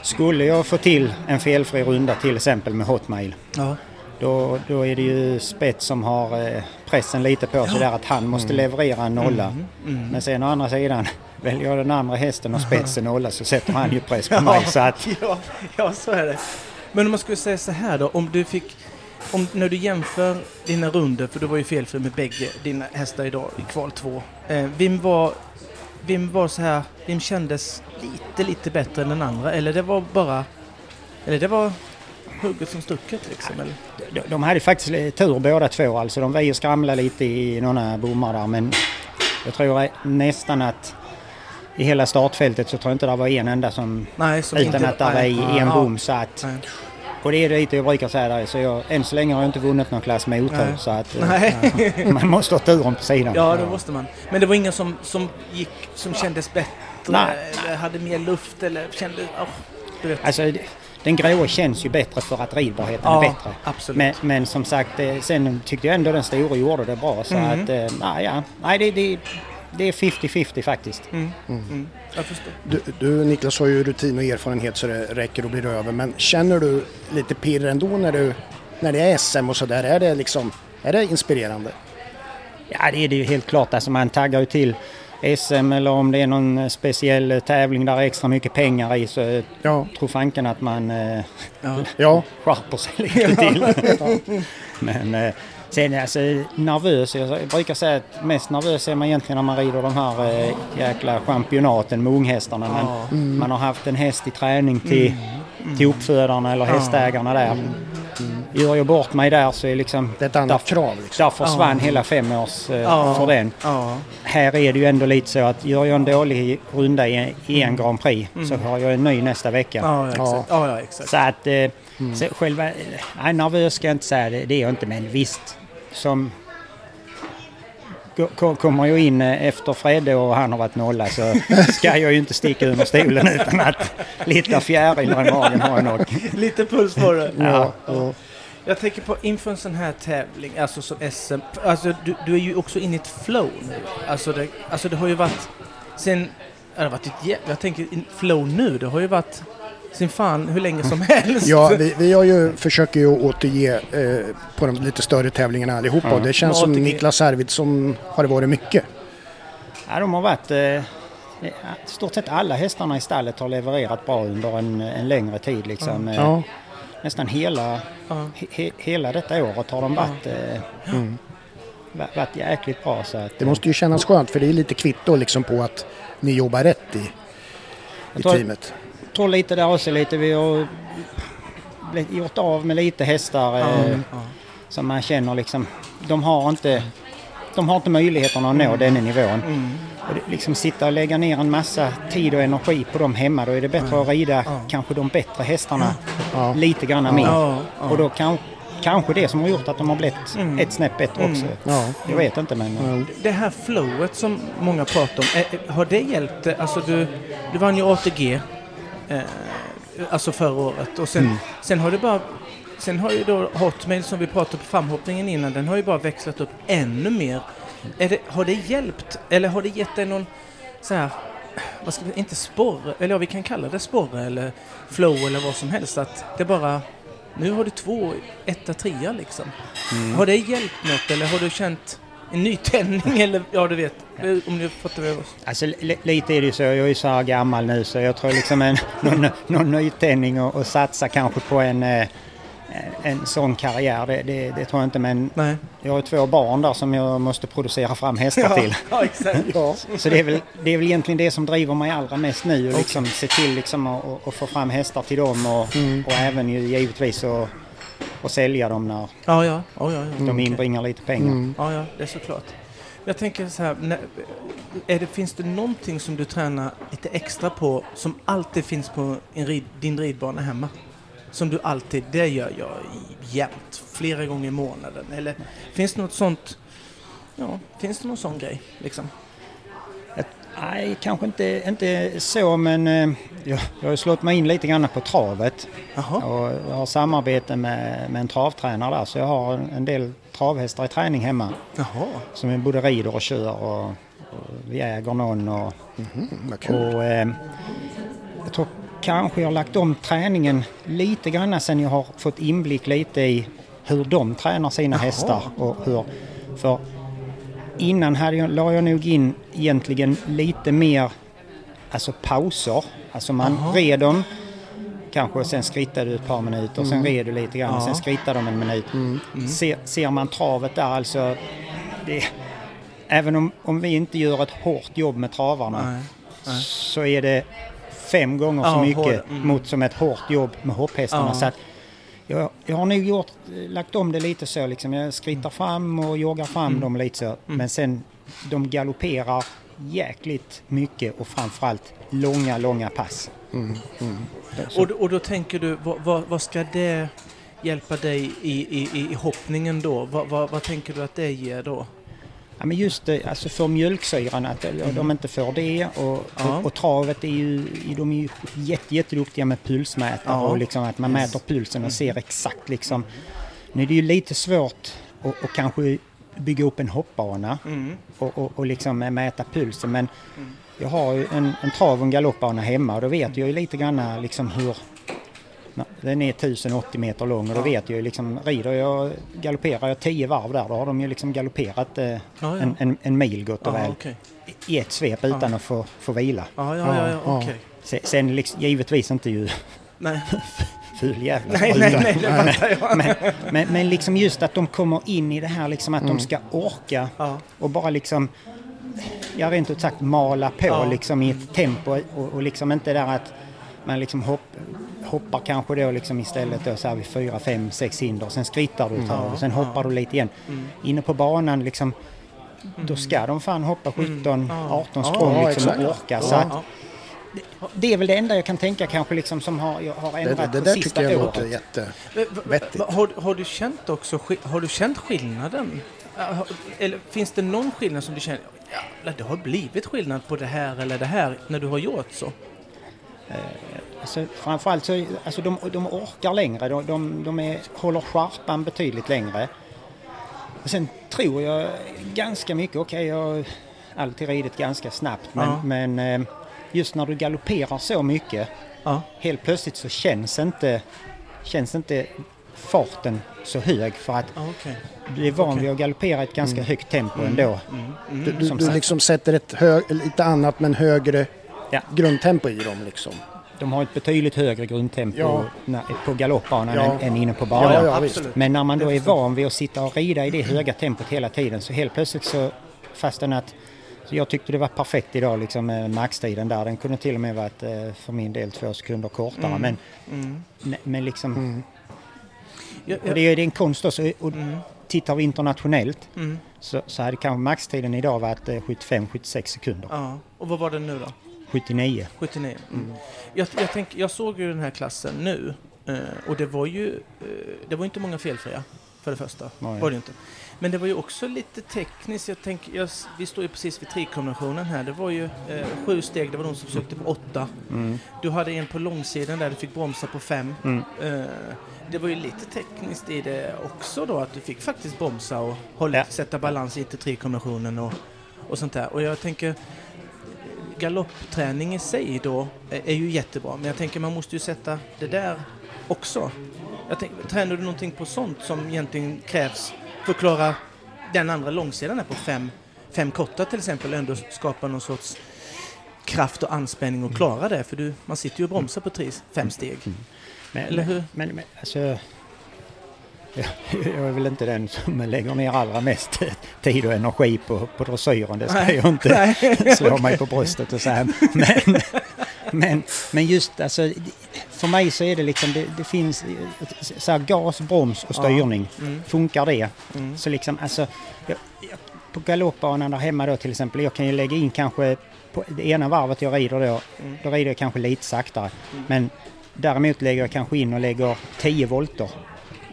skulle jag få till en felfri runda till exempel med Hotmail Ja. då, då är det ju spets som har eh, pressen lite på sig där att han måste leverera en nolla. Mm. Men sen å andra sidan väljer jag den andra hästen och spetsen nolla så sätter han ju press på mig. Så att, ja, ja, så är det. Men om man skulle säga så här då, om du fick... Om, när du jämför dina runder, för du var ju felfri med bägge dina hästar idag i kval 2. Eh, vem var... Vem var så här... Vem kändes lite, lite bättre än den andra? Eller det var bara... Eller det var hugget som stucket liksom? Eller? de, de hade faktiskt tur båda två. Alltså de var ju skramla lite i några bommar där men jag tror nästan att i hela startfältet så tror jag inte det var en enda som Nej, som utan inte, att det var nej, en bom så att Nej. Och det är lite jag brukar säga där så jag, än så länge har jag inte vunnit någon klass med otur så att eh, man måste ha turen på sidan. Ja, det måste man. Men det var ingen som, som gick, som kändes bättre? Nej. Eller hade mer luft eller kände... Oh, du vet. Alltså den gråa känns ju bättre för att ridbarheten är Ja, bättre. absolut. Men, men som sagt, eh, sen tyckte jag ändå den stora gjorde det bra. Så Mhm. att, eh, nej, ja, nej det, det, det är 50-50 faktiskt. Mm. Mm. Jag förstår. Du, du Niklas har ju rutin och erfarenhet så det räcker och blir över. Men känner du lite pirr ändå när, du, när det är SM och sådär? Är det liksom, är det inspirerande? Ja, det är det ju helt klart. Alltså man taggar ju till SM eller om det är någon speciell tävling där det är extra mycket pengar i så Ja. tror fanken att man eh, Ja. Ja, skärper sig lite till. Men eh, sen alltså nervös, jag brukar säga att mest nervös är man egentligen när man rider de här eh, jäkla championaten med unghästarna. Men Ja. man har haft en häst i träning till, till uppfödarna eller hästägarna där. Gör jag bort mig där så är liksom... det är ett annat där, krav. Liksom. där försvann Ja. hela femårs eh, Ja. för den. Ja. Här är det ju ändå lite så att gör jag en dålig runda i, i en Grand Prix så har jag en ny nästa vecka. Ja, exakt. Ja, ja, exakt. Så att eh, så själva, eh, nej, nervös ska jag inte säga, det, det är jag inte, men visst. Som ko- ko- kommer jag in eh, efter Fredde och han har varit nolla så ska jag ju inte sticka under stolen utan att lite fjärilar i magen har jag nog. Lite puls på det. Ja. Ja. Jag tänker på inför en sån här tävling, alltså som SM. Alltså du, du är ju också inne i ett flow nu. Alltså det, alltså det har ju varit sen... Det har varit ett Jag tänker flow nu, det har ju varit sin fan hur länge som helst. Ja, vi, vi har ju, försöker ju återge eh, på de lite större tävlingarna allihopa Ja. och det känns som. Niklas Arvidsson har det varit mycket. Ja, de har varit... Eh, stort sett alla hästarna i stallet har levererat bra under en, en längre tid. Liksom. Eh, Ja. Nästan hela, Ja. he, hela detta året har de varit... Eh, va- varit jäkligt bra. Så att, Det måste ju kännas skönt för det är lite kvitto liksom på att ni jobbar rätt i, i teamet. Tror lite där också lite, vi har gjort av med lite hästar eh, som man känner liksom, de har inte de har inte möjligheterna att nå den nivån. Och det, liksom sitta och lägga ner en massa tid och energi på dem hemma, då är det bättre att rida kanske de bättre hästarna lite grann mer. Och då kan, kanske det som har gjort att de har blivit ett snäpp bättre också. Ja. Jag vet inte men... Det här flowet som många pratar om, eh, har det hjälpt? Alltså du, du vann ju ATG, eh, alltså förra året och sen, sen har det bara Sen har ju då Hotmail som vi pratade på framhoppningen innan, den har ju bara växlat upp ännu mer. Det, har det hjälpt, eller har det gett dig någon så här, vad ska vi, inte sporre, eller ja, vi kan kalla det sporre eller flow eller vad som helst, att det bara, nu har du två etta, trea liksom. Har det hjälpt något eller har du känt en nytändning eller, ja du vet, om du fattar vad jag Alltså li- lite är det ju så, jag är ju så här gammal nu så jag tror liksom en, någon, någon nytändning och, och satsa kanske på en, eh, en sån karriär, det, det, det tror jag inte men Nej. jag har två barn där som jag måste producera fram hästar till. ja exakt. Ja, så det är, väl, det är väl egentligen det som driver mig allra mest nu och liksom se till liksom att få fram hästar till dem och, och även ju givetvis att att sälja dem när Ja, ja, ja, ja, ja. de inbringar lite pengar. Ja, ja, det är såklart. Jag tänker så här, när, är det, finns det någonting som du tränar lite extra på som alltid finns på en rid, din ridbana hemma? Som du alltid, det gör jag jämt, flera gånger i månaden. Eller finns det något sånt, ja, finns det någon sån grej liksom? Nej, kanske inte, inte så men eh, jag, jag har slått mig in lite grann på travet. Jaha, Och jag har samarbete med, med en travtränare där så jag har en, del travhästar i träning hemma. jaha. Som vi både rider och kör och, och vi äger någon och, Mm, kul. och eh, jag tror kanske jag har lagt om träningen lite grann sen jag har fått inblick lite i hur de tränar sina Jaha. hästar. Och hur, för innan hade jag, la jag nog in egentligen lite mer alltså pauser. Alltså man Jaha. red dem, kanske sen skrittade du ett par minuter, sen red du lite grann, Ja. sen skrittade de en minut. Ser, ser man travet där alltså, det, även om, om vi inte gör ett hårt jobb med travarna Nej. så är det fem gånger så Ja, mycket mm. mot som ett hårt jobb med hopphästarna. Ja. Så att jag, jag har nog gjort, lagt om det lite så liksom. Jag skrittar fram och joggar fram Mm. dem lite så. Men sen de galopperar jäkligt mycket och framförallt långa, långa pass. Så- Och, då- och då tänker du, vad, vad, vad ska det hjälpa dig i, i, i, i hoppningen då? Vad, vad, vad tänker du att det ger då? Ja, men just det, alltså för mjölksyran, att de inte får det och, Ja. och, och travet är ju, de är ju jätte, jätteduktiga med pulsmätare Ja. och liksom att man mäter pulsen och ser exakt liksom. Nu är det ju lite svårt att, att kanske bygga upp en hoppbana Mm. och, och, och liksom mäta pulsen men jag har ju en, en trav och en galoppbana hemma och då vet jag ju lite grann liksom hur Den är 1080 meter lång och då vet jag ju liksom, rider jag, galopperar jag 10 varv där, då har de ju liksom galopperat eh, ja. En, en, en mil gott och Ja, väl okej. i ett svep utan att få, få vila. Ja, ja, ja, okej. Sen, sen liksom, givetvis inte ju Nej, ful jävla nej, nej, nej, det fattar jag. men, men, men liksom just att de kommer in i det här liksom att de ska orka och bara liksom ja rent ut sagt mala på liksom i ett tempo och, och liksom inte där att man liksom hopp, hoppar kanske då liksom istället då så här vid fyra, fem, sex hinder. Sen skrittar du ett tag och sen hoppar du lite igen. Inne på banan liksom då ska de fan hoppa 17, 18 språng Ja, liksom och orka. Så att, det är väl det enda jag kan tänka kanske liksom som har, jag har Det, ändrat det på där sista tycker jag året. låter jätte... Va- va- Vettigt. va- Har, har du känt också, har du känt skillnaden? Eller finns det någon skillnad som du känner, jävlar det har blivit skillnad på det här eller det här när du har gjort så? Alltså, framförallt så alltså, de, de orkar längre, de, de, de är, håller skärpan betydligt längre. Och sen tror jag ganska mycket, okej jag har alltid ridit ganska snabbt men, Ja. men eh, just när du galopperar så mycket Ja. helt plötsligt så känns inte, känns inte farten så hög för att Ja, okej. du är van Okej. vid att galoppera i ett ganska högt tempo ändå. Du, du, Som du sagt. liksom sätter ett lite annat men högre Ja. grundtempo i dem liksom. De har ett betydligt högre grundtempo Ja. på galoppbanan Ja. än, än inne på banan. Ja. Men när man då är van vid att sitta och rida i det höga tempot hela tiden så helt plötsligt så fastän att så jag tyckte det var perfekt idag liksom med maxtiden där. Den kunde till och med varit eh, för min del två sekunder kortare. Men, Mm. men- liksom, Ja, och det är en konst också. Och tittar vi internationellt Mm. så, så hade kanske maxtiden idag varit eh, 75-76 sekunder. Ja. Och vad var det nu då? 79. 79? Mm. Jag, jag, tänk, jag såg ju den här klassen nu eh, och det var ju eh, det var inte många felfria för det första. Nej. Var det inte. Men det var ju också lite tekniskt. Jag tänk, jag, vi står ju precis vid trikombinationen här. Det var ju eh, sju steg, det var de som försökte på åtta. Mm. Du hade en på långsidan där du fick bromsa på fem. Mm. Eh, det var ju lite tekniskt i det också då att du fick faktiskt bromsa och hålla, Ja. sätta balans i trikombinationen och, och sånt där. Och jag tänker galoppträning i sig då är, ju jättebra men jag tänker man måste ju sätta det där också. Jag tänker, tränar du någonting på sånt som egentligen krävs för att klara den andra långsidan här på fem, fem korta till exempel ändå skapa någon sorts kraft och anspänning och klara det för du, man sitter ju och bromsar på tre, fem steg. Men, Eller hur? Men, men alltså, jag, är väl inte den som lägger ner allra mest tid och energi på, på dressyren. Det ska Nej. jag inte slå mig på bröstet och säga. Men, men, men just alltså, för mig så är det liksom, det, det finns så här, gas, broms och styrning. Mm. Funkar det? Mm. Så liksom, alltså, jag, jag, på galoppbanan där hemma då till exempel, jag kan ju lägga in kanske på det ena varvet jag rider då, Mm. då rider jag kanske lite saktare. Men däremot lägger jag kanske in och lägger 10 volter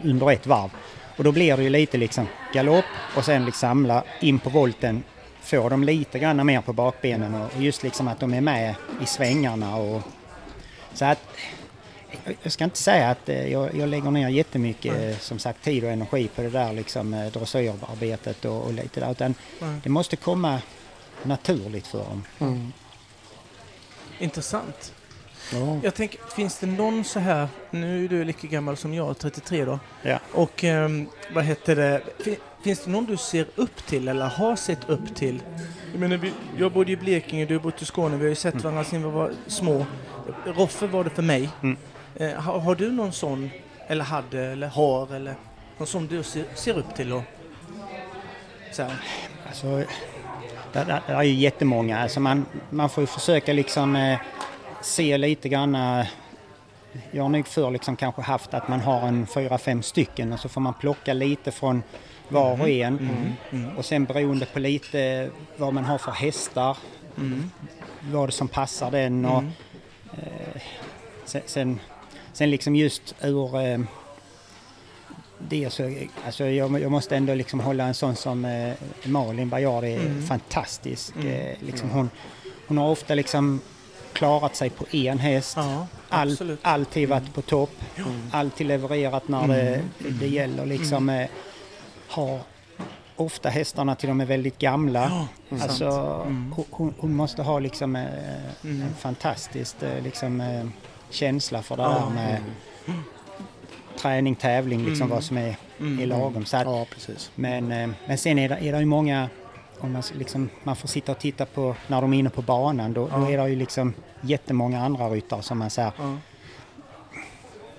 under ett varv. Och då blir det ju lite liksom galopp och sen liksom samla in på volten, få dem lite grann mer på bakbenen och just liksom att de är med i svängarna och så att jag- ska inte säga att eh, jag, jag lägger ner jättemycket eh, som sagt tid och energi på det där liksom eh, dressyrarbetet och, och lite där utan Nej. det måste komma naturligt för dem. Mm. Intressant. Ja. Jag tänker, finns det någon så här, nu är du lika gammal som jag, 33 då, Ja. och ehm, vad heter det, fin, finns det någon du ser upp till eller har sett upp till? Jag menar, vi, jag bodde i Blekinge, du har bott i Skåne, vi har ju sett varandra sedan vi var små. Roffe var det för mig. Mm. Eh, har, har du någon sån, eller hade, eller har, eller någon som du ser, ser upp till? Och, så här. Alltså, det, det, det är ju jättemånga. Alltså man, man får ju försöka liksom eh, se lite grann. Eh, jag har nog förr liksom kanske haft att man har en fyra, fem stycken och så får man plocka lite från var och en. Mm. Och sen beroende på lite vad man har för hästar, Mm. vad som passar den och Mm. eh, sen, sen, sen liksom just ur eh, det så, alltså jag, jag måste ändå liksom hålla en sån som eh, Malin Bajard är Mm. fantastisk. Mm. Eh, liksom hon, hon har ofta liksom klarat sig på en häst. Ja, All, alltid varit på topp. Alltid levererat när det, Mm. det gäller. Liksom, eh, har ofta hästarna till de är väldigt gamla. Ja, Alltså, Mm. hon- hon, måste ha liksom eh, Mm. en fantastisk eh, liksom, känsla för det Ja. där med träning, tävling, liksom Mm. vad som är, Mm. är lagom. Så att, ja, precis. men, men sen är det, är det ju många, om man, liksom, man får sitta och titta på när de är inne på banan, då, då Ja. är det ju liksom jättemånga andra ryttare som man säger. Ja.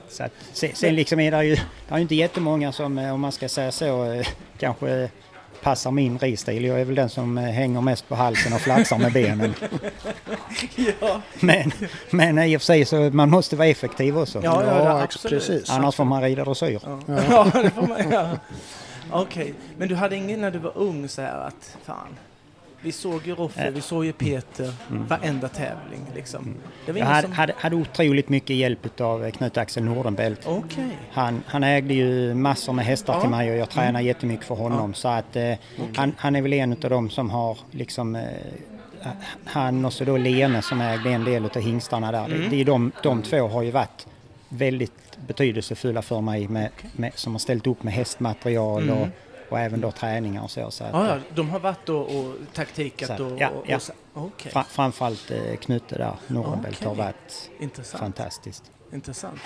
Så att, sen, sen liksom är det ju, det är ju inte jättemånga som, eh, om man ska säga så, eh, kanske passar min risstil. Jag är väl den som eh, hänger mest på halsen och flaxar med benen. Ja, Men, men i och för sig så man måste vara effektiv också. ja, ja, Ja, absolut. precis. Annars får man rida dressyr. Ja, ja det får man göra. Okej, men du hade ingen när du var ung så här att fan, vi såg ju Roffe, Eh. vi såg ju Peter, varenda tävling liksom. Det var Jag hade, som... hade, hade otroligt mycket hjälp av Knut-Axel Nordenbelt. Okej. Han, han ägde ju massor med hästar Ja. till mig och jag tränar jättemycket för honom. Så att eh, han, han är väl en av dem som har liksom eh, han och så då Lene som ägde en del av hingstarna där. Det, det är de, de två har ju varit väldigt betydelsefulla för mig med, med, som har ställt upp med hästmaterial Mm. och, och även då träningar och så. så att, Ja, ja, de har varit och, och taktikat Så, och... ja, och, ja. och så- Okej, fra, framförallt eh, Knutte där, Nordenbelt Okej. har varit intressant. fantastiskt. Intressant.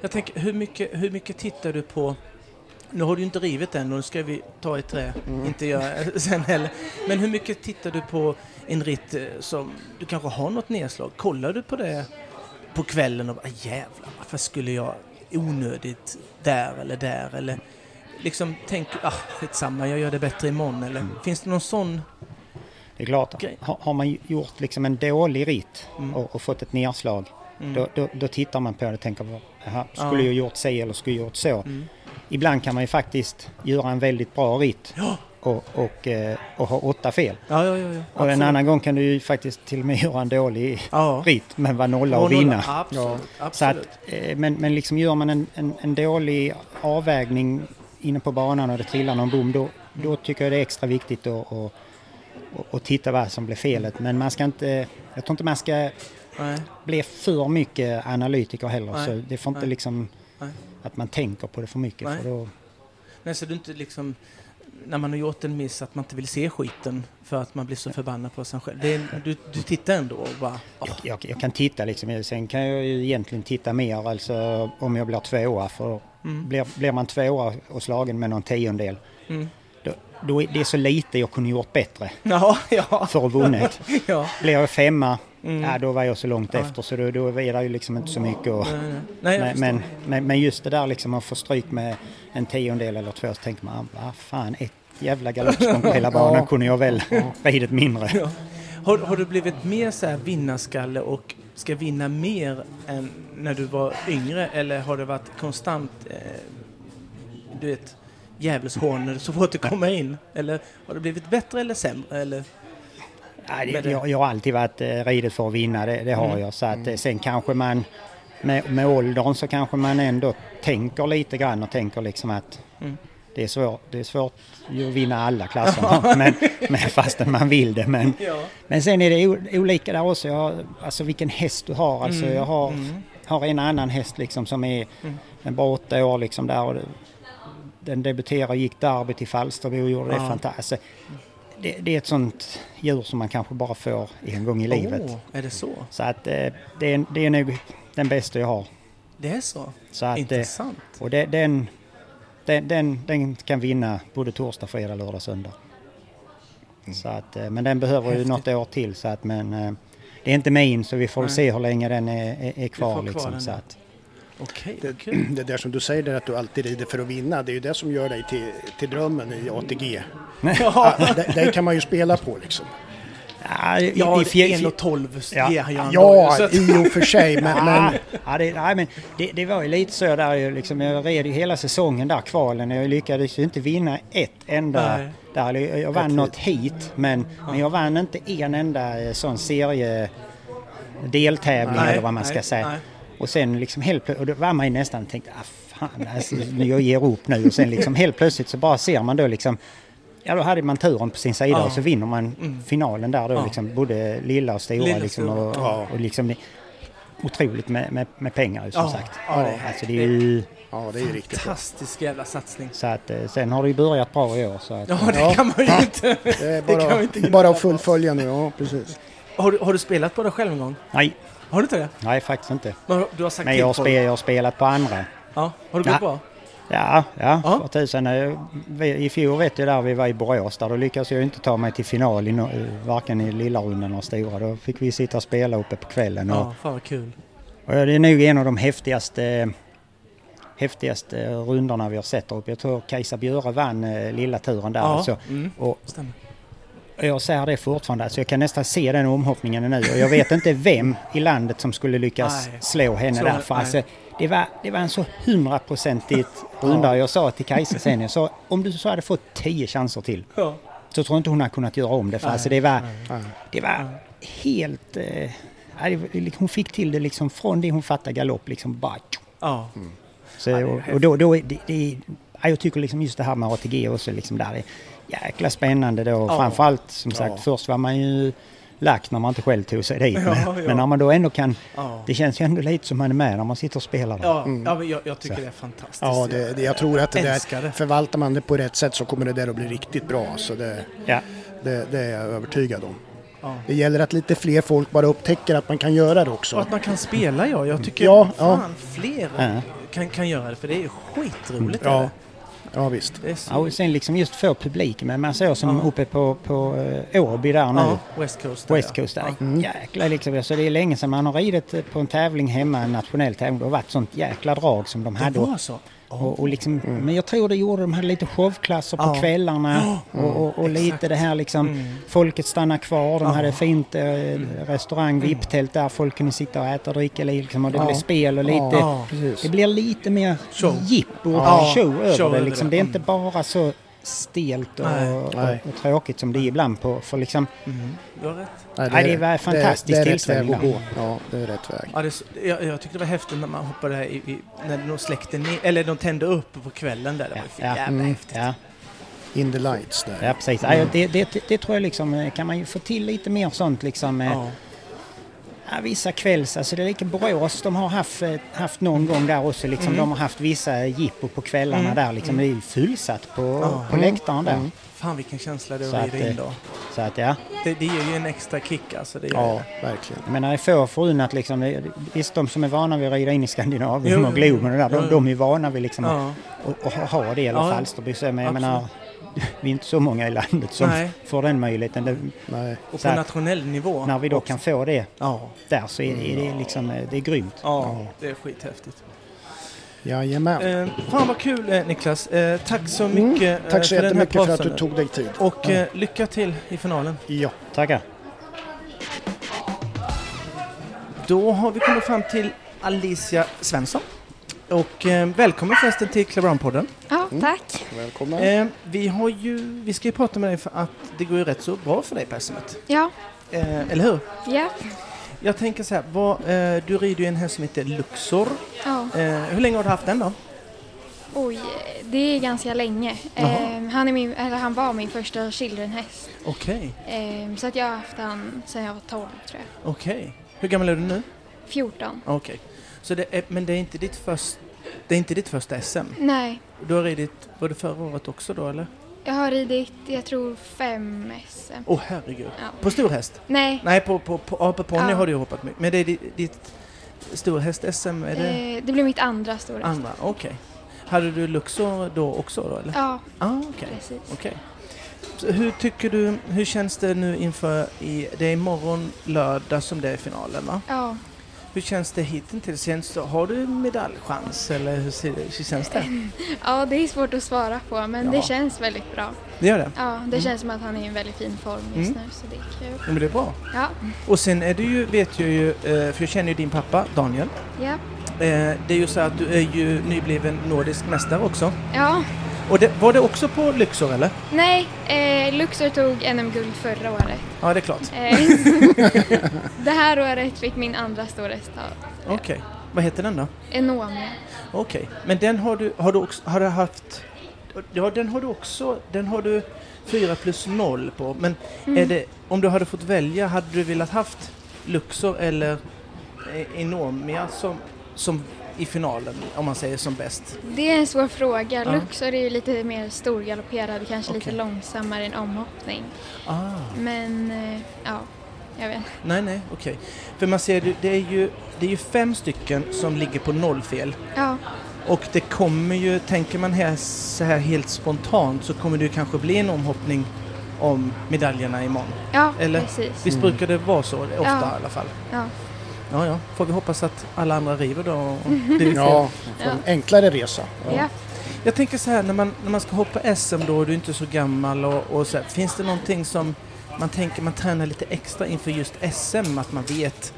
Jag tänker, hur mycket, hur mycket tittar du på nu har du inte rivit än och nu ska vi ta ett trä, inte jag sen heller. Men hur mycket tittar du på en ritt eh, som du kanske har något nedslag? Kollar du på det på kvällen och bara jävlar, varför skulle jag onödigt där eller där eller liksom tänk, ah skitsamma, jag gör det bättre imorgon eller finns det någon sån? Det är klart, Okej. har, har man gjort liksom en dålig ritt Mm. och, och fått ett nedslag, Mm. då, då, då tittar man på det och tänker, skulle Ja. jag gjort si eller skulle jag gjort så? Mm. Ibland kan man ju faktiskt göra en väldigt bra ritt Ja. Och, och, eh, och ha åtta fel. Ja, ja, ja. Och en annan gång kan du ju faktiskt till och med göra en dålig ja. ritt men vara nolla och vinna. Absolut, absolut. att, eh, men, men liksom gör man en, en, en dålig avvägning inne på banan och det trillar någon bom, då, då tycker jag det är extra viktigt att, att, att titta vad som blir felet. Men man ska inte, jag tror inte man ska Nej. bli för mycket analytiker heller. Nej, Så det får inte nej, liksom att man tänker på det för mycket. Nej. För då, Nej, så du inte liksom, när man har gjort en miss, att man inte vill se skiten för att man blir så förbannad på sig själv. Är, du, du tittar ändå och bara, åh, jag, jag kan titta liksom, sen kan jag ju egentligen titta mer alltså om jag blir tvåa. För mm, blir, blir man tvåa och slagen med någon tiondel, mm. då, då är det så lite jag kunde gjort bättre Ja, ja. för att vunnit. ja. Blir jag femma, Mm. ja, då var jag så långt Ja. efter så då, då är det ju liksom inte så mycket. Och, Nej, nej. nej jag men, men, men just det där liksom att få stryk med en tiondel eller två så tänker man, vad fan, ett jävla galoppsprång på hela banan Ja. kunde jag väl ridit mindre. Ja. Har, har du blivit mer så här vinnarskalle och ska vinna mer än när du var yngre eller har det varit konstant, eh, du vet, djävulshorn så fort du kommer in? Eller har det blivit bättre eller sämre? Eller? Med det, jag, jag har alltid varit eh, ridit för att vinna, det, det har Mm. jag. Så att, eh, sen kanske man med, med åldern så kanske man ändå tänker lite grann och tänker liksom att Mm. det, är svårt, det är svårt att vinna alla klasserna, men, men fastän man vill det. Men, Ja. men sen är det olika där också, jag, alltså vilken häst du har. Alltså, Mm, Jag har, mm. har en annan häst liksom som är Mm. en bra åtta år liksom där. Och det, den debuterade och gick derby till Falsterbo och gjorde det Ja. fantastiskt. Alltså, det, det är ett sånt djur som man kanske bara får en gång i livet. Åh, är det så? Så att eh, det, är, det är nog den bästa jag har. Det är så? Så att, eh, Intressant. och det, den, den, den, den kan vinna både torsdag, fredag, lördag, söndag. Så att, eh, men den behöver ju Häftigt. något år till så att men eh, det är inte min så vi får Nej. se hur länge den är, är, kvar. kvar liksom, den, så att, Okej, Det, kul. det där som du säger där att du alltid rider för att vinna, det är ju det som gör dig till, till drömmen i ATG. Ja, Det, det kan man ju spela på liksom. Ja, i, ja i fjä- 1,12 Ja. ger han ju Ja, så i och för sig, men, men Ja, det, nej, men det, det var ju lite så där ju liksom, jag red ju hela säsongen där kvalen jag lyckades ju inte vinna ett enda Nej. där. Jag- Jag vann något hit men, men jag vann inte en enda eh, sån serie deltävling Nej, eller vad man ska nej, säga. nej. Och sen liksom helt plötsligt, och då var man ju nästan tänkt, ah fan alltså, jag ger upp nu och sen liksom helt plötsligt så bara ser man då liksom Ja då hade man turen på sin sida Ja. och så vinner man Mm. finalen där då Ja. liksom både lilla och stora Lilla och liksom och, ja. och liksom det, otroligt med, med, med pengar som Ja, sagt. ja, det är- alltså det är ju, ja, det är riktigt. Fantastisk jävla satsning. så att eh, sen har det ju börjat bra i år så att, Ja, det Ja. kan man ju inte. Det är kan bara, vi inte bara att fullfölja nu, ja precis. Har du, har du spelat på dig själv en gång? nej, Har du inte det? nej faktiskt inte. Men Du har sagt Men jag har, folk? spel, jag har spelat på andra. Ja, har det gått bra? Ja, ja, Ja. för tusan. eh, I fjol vet jag där vi var i Borås där då lyckades jag inte ta mig till final i no, eh, varken i lilla rundan eller stora. Då fick vi sitta och spela uppe på kvällen. Och, Ja, fan vad kul. och det är nog en av de häftigaste häftigaste rundorna vi har sett där uppe. Jag tror Kajsa Björe vann eh, lilla turen där. Ja, Alltså. mm, Och stämmer. jag säger det fortfarande, alltså jag kan nästan se den omhoppningen nu och jag vet inte vem i landet som skulle lyckas Nej. slå henne Slå där. För nej. alltså, det, var, det var en så hundraprocentigt runda. Jag sa till Kajsa sen, jag sa om du så hade fått tio chanser till Ja. så tror jag inte hon hade kunnat göra om det. För Nej, alltså det var, det var helt... Eh, var- hon fick till det liksom från det hon fattade galopp liksom bara... Ja. Så, och, och då, då det, det, jag tycker liksom just det här med ATG också liksom där är jäkla spännande då. Ja. Framförallt som sagt Ja. först var man ju lack när man inte själv tog sig dit. Ja, men, ja. men när man då ändå kan, Ja. det känns ju ändå lite som man är med när man sitter och spelar. Ja, ja men jag, jag tycker Så. det är fantastiskt. Ja, det, det, jag tror att det där, det. förvaltar man det på rätt sätt så kommer det där att bli riktigt bra. Så det, Ja. det, det är jag övertygad om. Ja. Det gäller att lite fler folk bara upptäcker att man kan göra det Och också. att man kan spela ja. Jag tycker Ja, fan fler Ja. kan, kan göra det för det är skitroligt. Ja. är det. Ja, visst. Det så... Ja, och sen liksom just få publiken. Men man ser som Ja. uppe på, på eh, Åby där nu. ja, West Coast. där, West ja. Coast där. Mm. Jäklar liksom. Så det är länge sedan man har ridit på en tävling hemma, en nationell tävling. Det har varit sånt jäkla drag som de Det hade. var så? Och, och liksom, Men jag tror det gjorde, de hade lite showklasser på Ja. kvällarna och, och, och lite det här liksom, Mm. folket stannar kvar, de Ja. hade fint eh, restaurang, VIP-tält där, folk kunde sitta och äta och dricka liksom, och det Ja. blev spel och lite, det blir lite mer jippo och show över Show det. Liksom. det. Det är inte bara så stelt och, Nej. och, Nej. och tråkigt som det är ibland på, för liksom, Mm. Du har rätt. Nej, det var fantastisk det, det är rätt tillställning. Ja, det är rätt väg. Ja, det är jag, jag tyckte det var häftigt när man hoppade i, i, när de släckte ner, eller de tände upp på kvällen där. Det var Ja. jävla Mm. häftigt. ja. In the lights där. Ja, precis. Ja, det, det, det tror jag liksom, eh, kan man ju få till lite mer sånt liksom. eh, Ja. Ja, vissa kvälls, alltså det är lika Borås, de har haft, eh, haft någon gång där också liksom, Mm. de har haft vissa jippo på kvällarna Mm. där liksom, det är fullsatt på, Ja. på läktaren där. Mm. Fan vilken känsla det är att, rida in eh, då. Så att ja, Det, det ger ju en extra kick alltså. Det Ja, det. verkligen. men det är få förunnat liksom, det- visst de som är vana vid att rida in i Skandinavien Jo, och Globen och där, de, jo. de är vana vid liksom Ja. att, att, att ha det, eller Ja, Falsterby så, men jag menar, vi är inte så många i landet som Nej. får den möjligheten. Det, Nej. Och på nationell nivå. när vi då också. kan få det Ja. där så är, är det liksom, eh, det är grymt. Ja, det är skithäftigt. Jajamän. Eh, fan vad kul eh, Niklas. Eh, tack så Mm. mycket eh, Tack så för den här jättemycket för att du tog dig tid. Och Ja. eh, lycka till i finalen. Ja. Tackar. Då har vi kommit fram till Alicia Svensson. Och eh, välkommen förresten till Club podden Ja, tack. Välkommen. eh, Vi har ju, vi ska ju prata med dig för att det går ju rätt så bra för dig på SM. Ja, Eh, eller hur? ja, Jag tänker så här, vad, eh, du rider ju en häst som heter Luxor. ja. Eh, hur länge har du haft den då? Oj, det är ganska länge. Jaha. Eh, han, är min, eller han var min första childrenhäst. Okej, Eh, så att jag har haft han sedan jag var 12 tror jag. okej. Hur gammal är du nu? 14. Okej. Så det är, men det är inte ditt först, det är inte ditt första SM? Nej, Du har ridit, var det förra året också då eller? jag har ridit, jag tror fem SM. Åh oh, herregud. Ja. På stor häst? Nej, Nej, på, på, på apeponny Ja. har du ju hoppat mycket. Men det är ditt, ditt storhäst-SM, är det eh, det blir mitt andra stora häst. andra? Okej. Hade du Luxor då också då eller? Ja, Ah, okej. precis. Så Hur tycker du, hur känns det nu inför, i, det är imorgon lördag som det är finalen va? Ja, Hur känns det hittills? Känns det, har du medaljchans eller hur, hur känns det? ja, det är svårt att svara på men Ja. det känns väldigt bra. Det gör det? Ja, det känns som att han är i en väldigt fin form just Mm. nu så det är kul. Ja, men det är bra. Ja, Och sen är du ju, vet jag ju, eh, för jag känner ju din pappa Daniel. ja, Det är ju så att du är ju nybliven nordisk mästare också. ja. Och det, var det också på Luxor eller? Nej, eh, Luxor tog NM-guld förra året. Ja, det är klart. Eh, det här året fick min andra storhäst ta Okej. Vad heter den då? Enomia. Okej. Men den har du, har du också, har du haft, ja den har du också, den har du 4 plus 0 på. Men Mm. det, om du hade fått välja, hade du velat haft Luxor eller eh, Enomia som, som i finalen, om man säger som bäst? Det är en svår fråga. Ja. Luxor är ju lite mer storgalopperad, kanske lite Okej. långsammare än omhoppning. Ah. Men eh, ja, jag vet. Nej, nej, okej. För man ser, det- det är ju, det är ju fem stycken som ligger på nollfel. Ja, Och det kommer ju, tänker man här så här helt spontant så kommer det ju kanske bli en omhoppning om medaljerna imorgon. ja Eller? precis. Visst brukar det vara så ofta Ja. i alla fall? Ja. Ja, ja. Får vi hoppas att alla andra river då. och det. Ja, få en enklare resa. Ja. Jag tänker så här, när man, när man ska hoppa SM då och du är inte så gammal och, och så här, finns det någonting som man tänker man tränar lite extra inför just SM, att man vet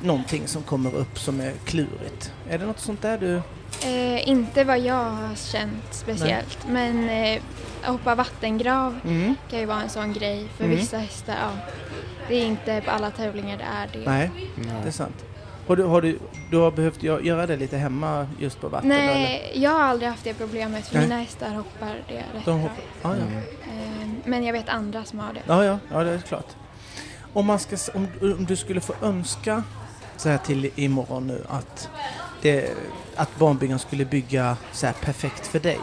någonting som kommer upp som är klurigt? Är det något sånt där du... Eh, inte vad jag har känt speciellt, men eh, att hoppa vattengrav Mm. kan ju vara en sån grej för Mm. vissa hästar. Ja. Det är inte på alla tävlingar det är det. Nej, det är sant. Har du, har du, du har behövt gö- göra det lite hemma just på vatten? eller? Nej, jag har aldrig haft det problemet för Nej. mina hästar hoppar det rätt De bra. hoppar, ah, ja. Eh, Men jag vet andra som har det. Ja, ja, ja, det är klart. Om, man ska, om, om du skulle få önska så här till imorgon nu att, det, att barnbyggaren skulle bygga så här perfekt för dig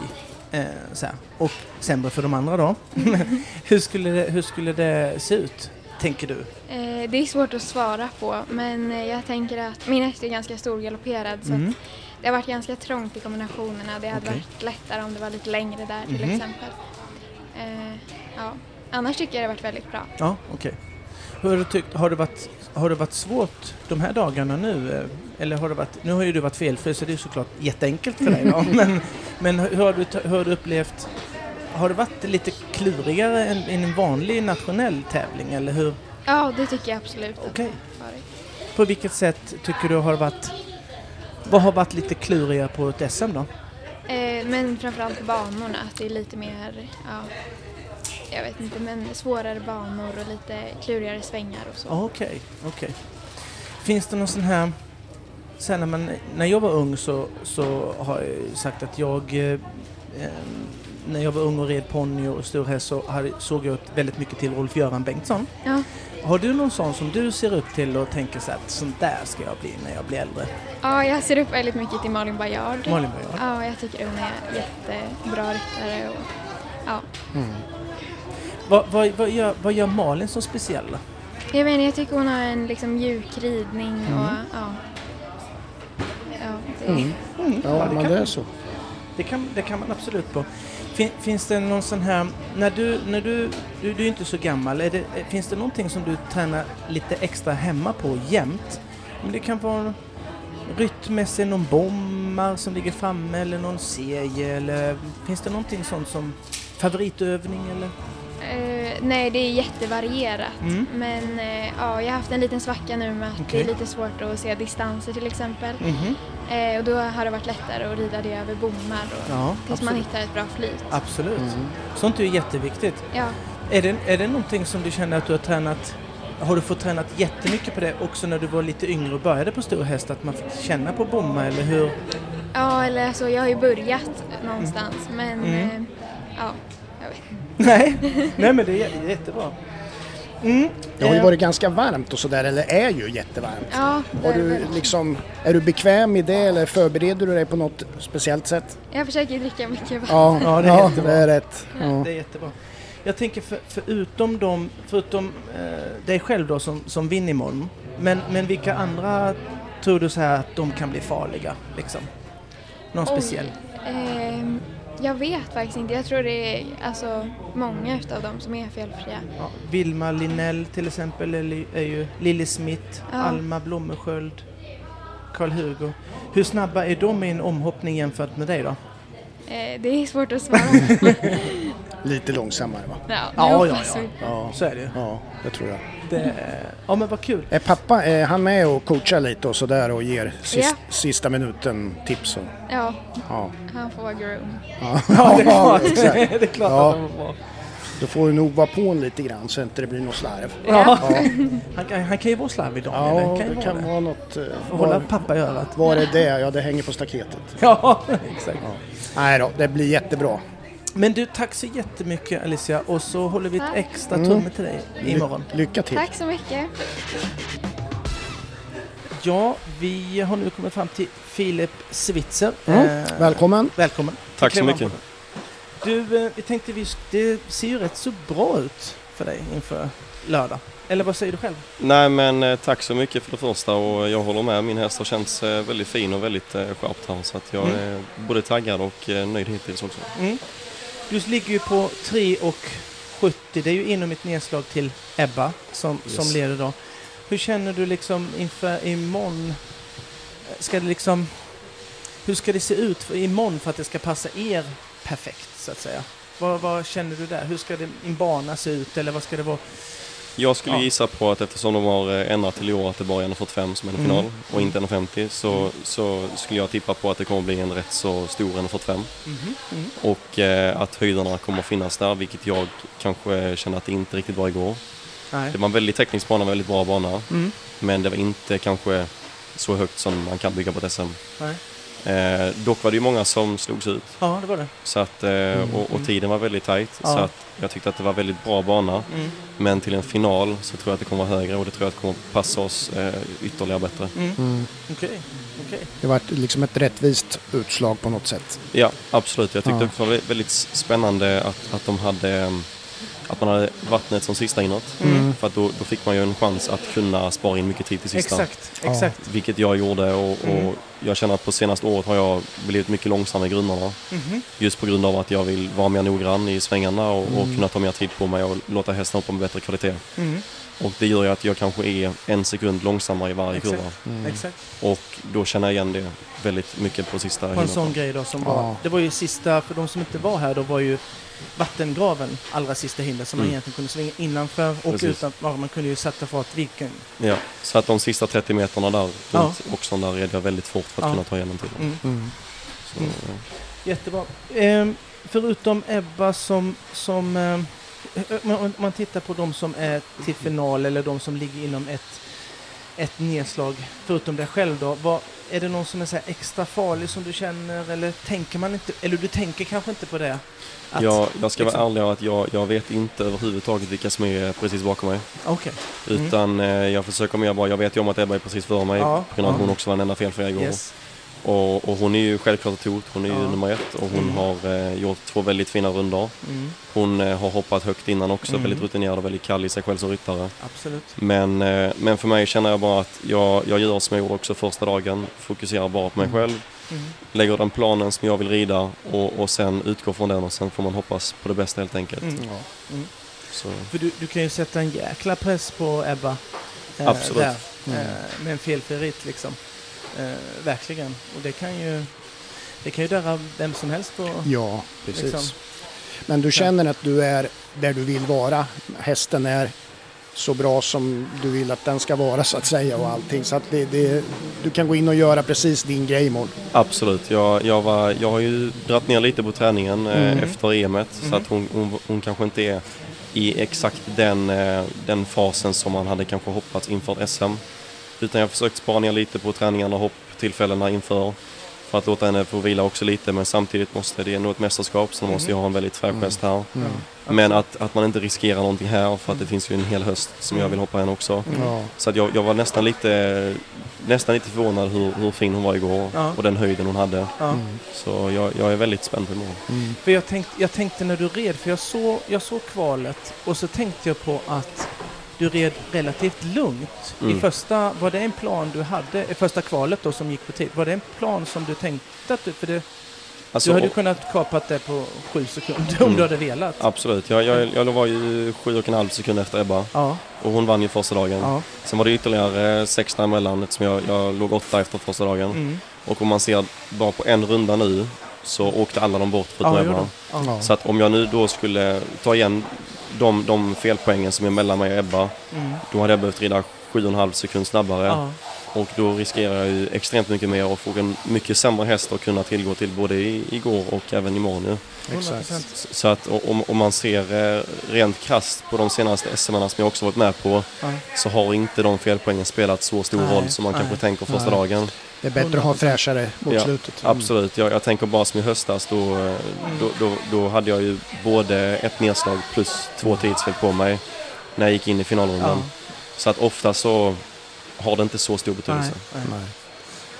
eh, så här, och sämre för de andra då. hur, skulle det, hur skulle det se ut, tänker du? Eh, Det är svårt att svara på men eh, jag tänker att min häst är ganska storgalopperad så Mm. det har varit ganska trångt i kombinationerna. Det hade Okej. varit lättare om det var lite längre där till Mhm. exempel. Eh, ja. Annars tycker jag det har varit väldigt bra. Ja, okej. Hur har du tyckt, har det, varit, har det varit svårt de här dagarna nu? eh, Eller har det varit, nu har ju du varit felfri så det är såklart jätteenkelt för dig då. men, men hur har, du, hur har du upplevt, har det varit lite klurigare än, än en vanlig nationell tävling eller hur? Ja, det tycker jag absolut. Okej. varit. På vilket sätt tycker du har varit, vad har varit lite klurigare på ett SM då? Eh, men framförallt banorna, att det är lite mer, ja, jag vet inte, men svårare banor och lite klurigare svängar och så. Okej, okej. Finns det någon sån här... Sen när, man, när jag var ung så, så har jag sagt att jag... Eh, eh, när jag var ung och red ponny och stor häst så hade, såg jag väldigt mycket till Rolf-Göran Bengtsson. Ja. Har du någon sån som du ser upp till och tänker så att sån där ska jag bli när jag blir äldre? ja, jag ser upp väldigt mycket till Malin Bajard. Malin Bajard. Ja, jag tycker hon är jättebra ryttare och ja. Vad, vad, vad, gör, vad gör Malin så speciell? Jag vet inte, jag tycker hon har en liksom mjuk ridning och ja. Ja, det, Mm, Ja, det men det är så. Det kan, det kan man absolut på. Fin, finns det någon sån här, när du, när du, du, du är inte så gammal, är det, finns det någonting som du tränar lite extra hemma på jämt? Men det kan vara rytmmässigt, någon bommar som ligger framme eller någon serie eller finns det någonting sånt som favoritövning eller? Nej, det är jättevarierat. Mm. Men eh, ja, jag har haft en liten svacka nu med att Okej. det är lite svårt att se distanser till exempel. Mhm. Eh, och då har det varit lättare att rida det över bommar och, Ja, tills man absolut. hittar ett bra flyt. Absolut. Sånt är ju jätteviktigt. Ja, Är det, är det någonting som du känner att du har tränat har du fått tränat jättemycket på det också när du var lite yngre och började på stor häst? Att man fick känna på bomma eller hur? ja eller så, jag har ju börjat någonstans men Mm. eh, ja, jag vet inte. Nej, nej men det är jä- jättebra. Mm. Det har ju eh, varit ganska varmt och sådär, eller är ju jättevarmt. Ja, det är du väl- liksom, är du bekväm i det eller förbereder du dig på något speciellt sätt? jag försöker dricka mycket vatten. Ja, Ja, det är är, jättebra. det är rätt. Ja. Det är jättebra. Jag tänker för, förutom de, förutom eh, dig själv då som, som vinner imorgon. Men, men vilka andra tror du så här att de kan bli farliga? Liksom? Någon Oj. speciell? Ehm, jag vet faktiskt inte. Jag tror det är alltså, många utav dem som är felfria. Ja, Vilma Linell till exempel är ju Lilly Smith, Ja. Alma Blommesköld, Karl-Hugo. Hur snabba är de i en omhoppning jämfört med dig då? Eh, det är svårt att svara på. Lite långsammare va? ja, Ja, ja, ja. Ja, Så är det ja det tror jag. Det, ja men vad kul. Är pappa är han med och coachar lite och sådär och ger sist, Ja. sista minuten tips? Och, Ja, ja. han får vara groom. Ja, Ja, det är klart, det är klart Ja. att de var bra. Då får du nog vara på en lite grann så inte det blir något slarv. Ja. Han, kan, han kan ju vara slarvig Daniel. Ja, han kan ju det vara kan det. vara något... eh, Får hålla Var, pappa i örat. var är det? Ja, det hänger på staketet. Ja, exakt. Nej då, det blir jättebra. Men du, tack så jättemycket Alicia och så håller vi ett extra Mm. tumme till dig imorgon. Ly- lycka till. Tack så mycket. Ja, vi har nu kommit fram till Filip Switzer. Mm. Eh, Välkommen. Välkommen. Tack så mycket. Du, eh, vi tänkte vi, det ser ju rätt så bra ut för dig inför lördag. Eller vad säger du själv? Nej men eh, tack så mycket för det första och jag håller med. Min häst har känts eh, väldigt fin och väldigt eh, skärpt här så att jag Mm. är både taggad och eh, nöjd hittills också. Mm. Du ligger ju på 3,70. Det är ju inom ett nedslag till Ebba som, Yes. som leder då. Hur känner du liksom inför imorgon? Ska det liksom... Hur ska det se ut för imorgon för att det ska passa er perfekt så att säga? Vad, vad känner du där? Hur ska det, en bana se ut eller vad ska det vara? Jag skulle Ja. gissa på att eftersom de har eh, ändrat till i år att det bara är 1,45 som är en Mm. final och inte 1,50 så, så skulle jag tippa på att det kommer bli en rätt så stor 1,45 Mhm. Mm. och eh, att höjderna kommer finnas där vilket jag kanske känner att det inte riktigt var igår. Nej. Det var en väldigt teknisk bana, väldigt bra bana Mm. men det var inte kanske så högt som man kan bygga på ett SM. Nej. Eh, dock var det ju många som slogs ut Ja, det var det. så att, eh, och, och tiden var väldigt tajt Ja. så att jag tyckte att det var väldigt bra bana. Mm. Men till en final så tror jag att det kommer vara högre och det tror jag att kommer passa oss eh, ytterligare bättre. Mm. Mm. Okej. Okej. Det var liksom ett rättvist utslag på något sätt. Ja, absolut. Jag tyckte Ja. det var väldigt- väldigt spännande att, att de hade eh, att man hade vattnet som sista inåt. Mm. För att då, då fick man ju en chans att kunna spara in mycket tid till sista. Exakt, exakt. Vilket jag gjorde och, Mm. och jag känner att på senaste året har jag blivit mycket långsammare i grunderna. Mhm. Just på grund av att jag vill vara mer noggrann i svängarna och, och Mm. kunna ta mer tid på mig och låta hästen hoppa med bättre kvalitet. Mm. Och det gör ju att jag kanske är en sekund långsammare i varje Exakt. kurva. Mm. Exakt. Och då känner jag igen det väldigt mycket på sista På en sån grej då som Ja. var, det var ju sista, för de som inte var här, då var ju vattengraven allra sista hinder som man Mm. egentligen kunde svänga innanför och Precis. utan, ja, man kunde ju sätta fart vilken. Ja, så att de sista 30 meterna där Ja. runt Oxon där red jag väldigt fort för att Ja. kunna ta igenom tiden. Mm. Mm. Så, Mm. ja. Jättebra. Ehm, förutom Ebba som, som om om man tittar på de som är till final eller de som ligger inom ett, ett nedslag, förutom dig själv då, vad, är det någon som är så extra farlig som du känner eller tänker man inte, eller du tänker kanske inte på det? Att- jag, jag ska vara liksom- ärlig att jag, jag vet inte överhuvudtaget vilka som är precis bakom mig. Okej. Mm. Utan eh, jag försöker mer bara, jag vet ju om att Ebba är precis före mig Ja, på grund av att ja. hon också var den enda felfria igår. Yes. Och, och hon är ju självklart ett hot, hon är ju Ja. nummer ett och hon Mm. har eh, gjort två väldigt fina rundor. Mm, Hon eh, har hoppat högt innan också, Mm. väldigt rutinerad och väldigt kall i sig själv som ryttare. absolut. Men, eh, men för mig känner jag bara att jag, jag gör som jag gjorde också första dagen, fokuserar bara på mig Mm. själv, Mm. lägger den planen som jag vill rida och, och sen utgår från den och sen får man hoppas på det bästa helt enkelt. Mm. Ja. Så, För du, du kan ju sätta en jäkla press på Ebba. eh, Absolut. Där, Mm. eh, med en felfri ritt liksom. Eh, verkligen. Och det kan ju, det kan ju döra vem som helst på... ja, precis. Liksom. Men du känner att du är där du vill vara. Hästen är så bra som du vill att den ska vara så att säga och allting. Så att det, det, du kan gå in och göra precis din grej imorgon. absolut, jag, jag, var, jag har ju dratt ner lite på träningen eh, Mm. efter EMet så Mm. att hon, hon, hon kanske inte är i exakt den, eh, den fasen som man hade kanske hoppats inför SM. Utan jag har försökt spara ner lite på träningarna och hopptillfällena inför. För att låta henne få vila också lite men samtidigt måste det nå ett mästerskap så då måste jag ha en väldigt fräsch Mm. häst här. Mm. Men att, att man inte riskerar någonting här för att det finns ju en hel höst som jag vill hoppa henne också. Ja. Så att jag, jag var nästan lite, nästan lite förvånad hur, hur fin hon var igår och den höjden hon hade. Mm. Så jag, jag är väldigt spänd på imorgon. Mm. För jag, tänkt, jag tänkte när du red, för jag såg, jag såg kvalet och så tänkte jag på att du red relativt lugnt. I Mm. första, var det en plan du hade, i första kvalet då som gick på tid, var det en plan som du tänkte att du, för det, Alltså, du hade kunnat kapat det på sju sekunder om Mm. du hade velat. Absolut, jag, jag, jag var ju sju och en halv sekund efter Ebba Ja, och hon vann ju första dagen. ja. Sen var det ytterligare sex däremellan eftersom jag, jag låg åtta efter första dagen. Mm. Och om man ser bara på en runda nu så åkte alla de bort förutom Ja, Ebba. Ja. Så att om jag nu då skulle ta igen de, de felpoängen som är mellan mig och Ebba, Mm. då hade jag behövt rida sju och en halv sekund snabbare. Ja. Och då riskerar jag ju extremt mycket mer och få en mycket sämre häst att kunna tillgå till både i, igår och även imorgon ju. Exakt. 100%. S- Så att om, om man ser eh, rent krasst på de senaste SM som jag också varit med på Ja. så har inte de felpoängen spelat så stor Nej, roll som man nej. kanske tänker första Nej. dagen. Det är bättre att ha 100%. fräschare mot Ja, slutet. Mm. Absolut, jag, jag tänker bara som i höstas då, då, då, då hade jag ju både ett nedslag plus två tidsfel på mig när jag gick in i finalrundan. Ja. Så att ofta så har det inte så stor betydelse. Nej, nej. Nej.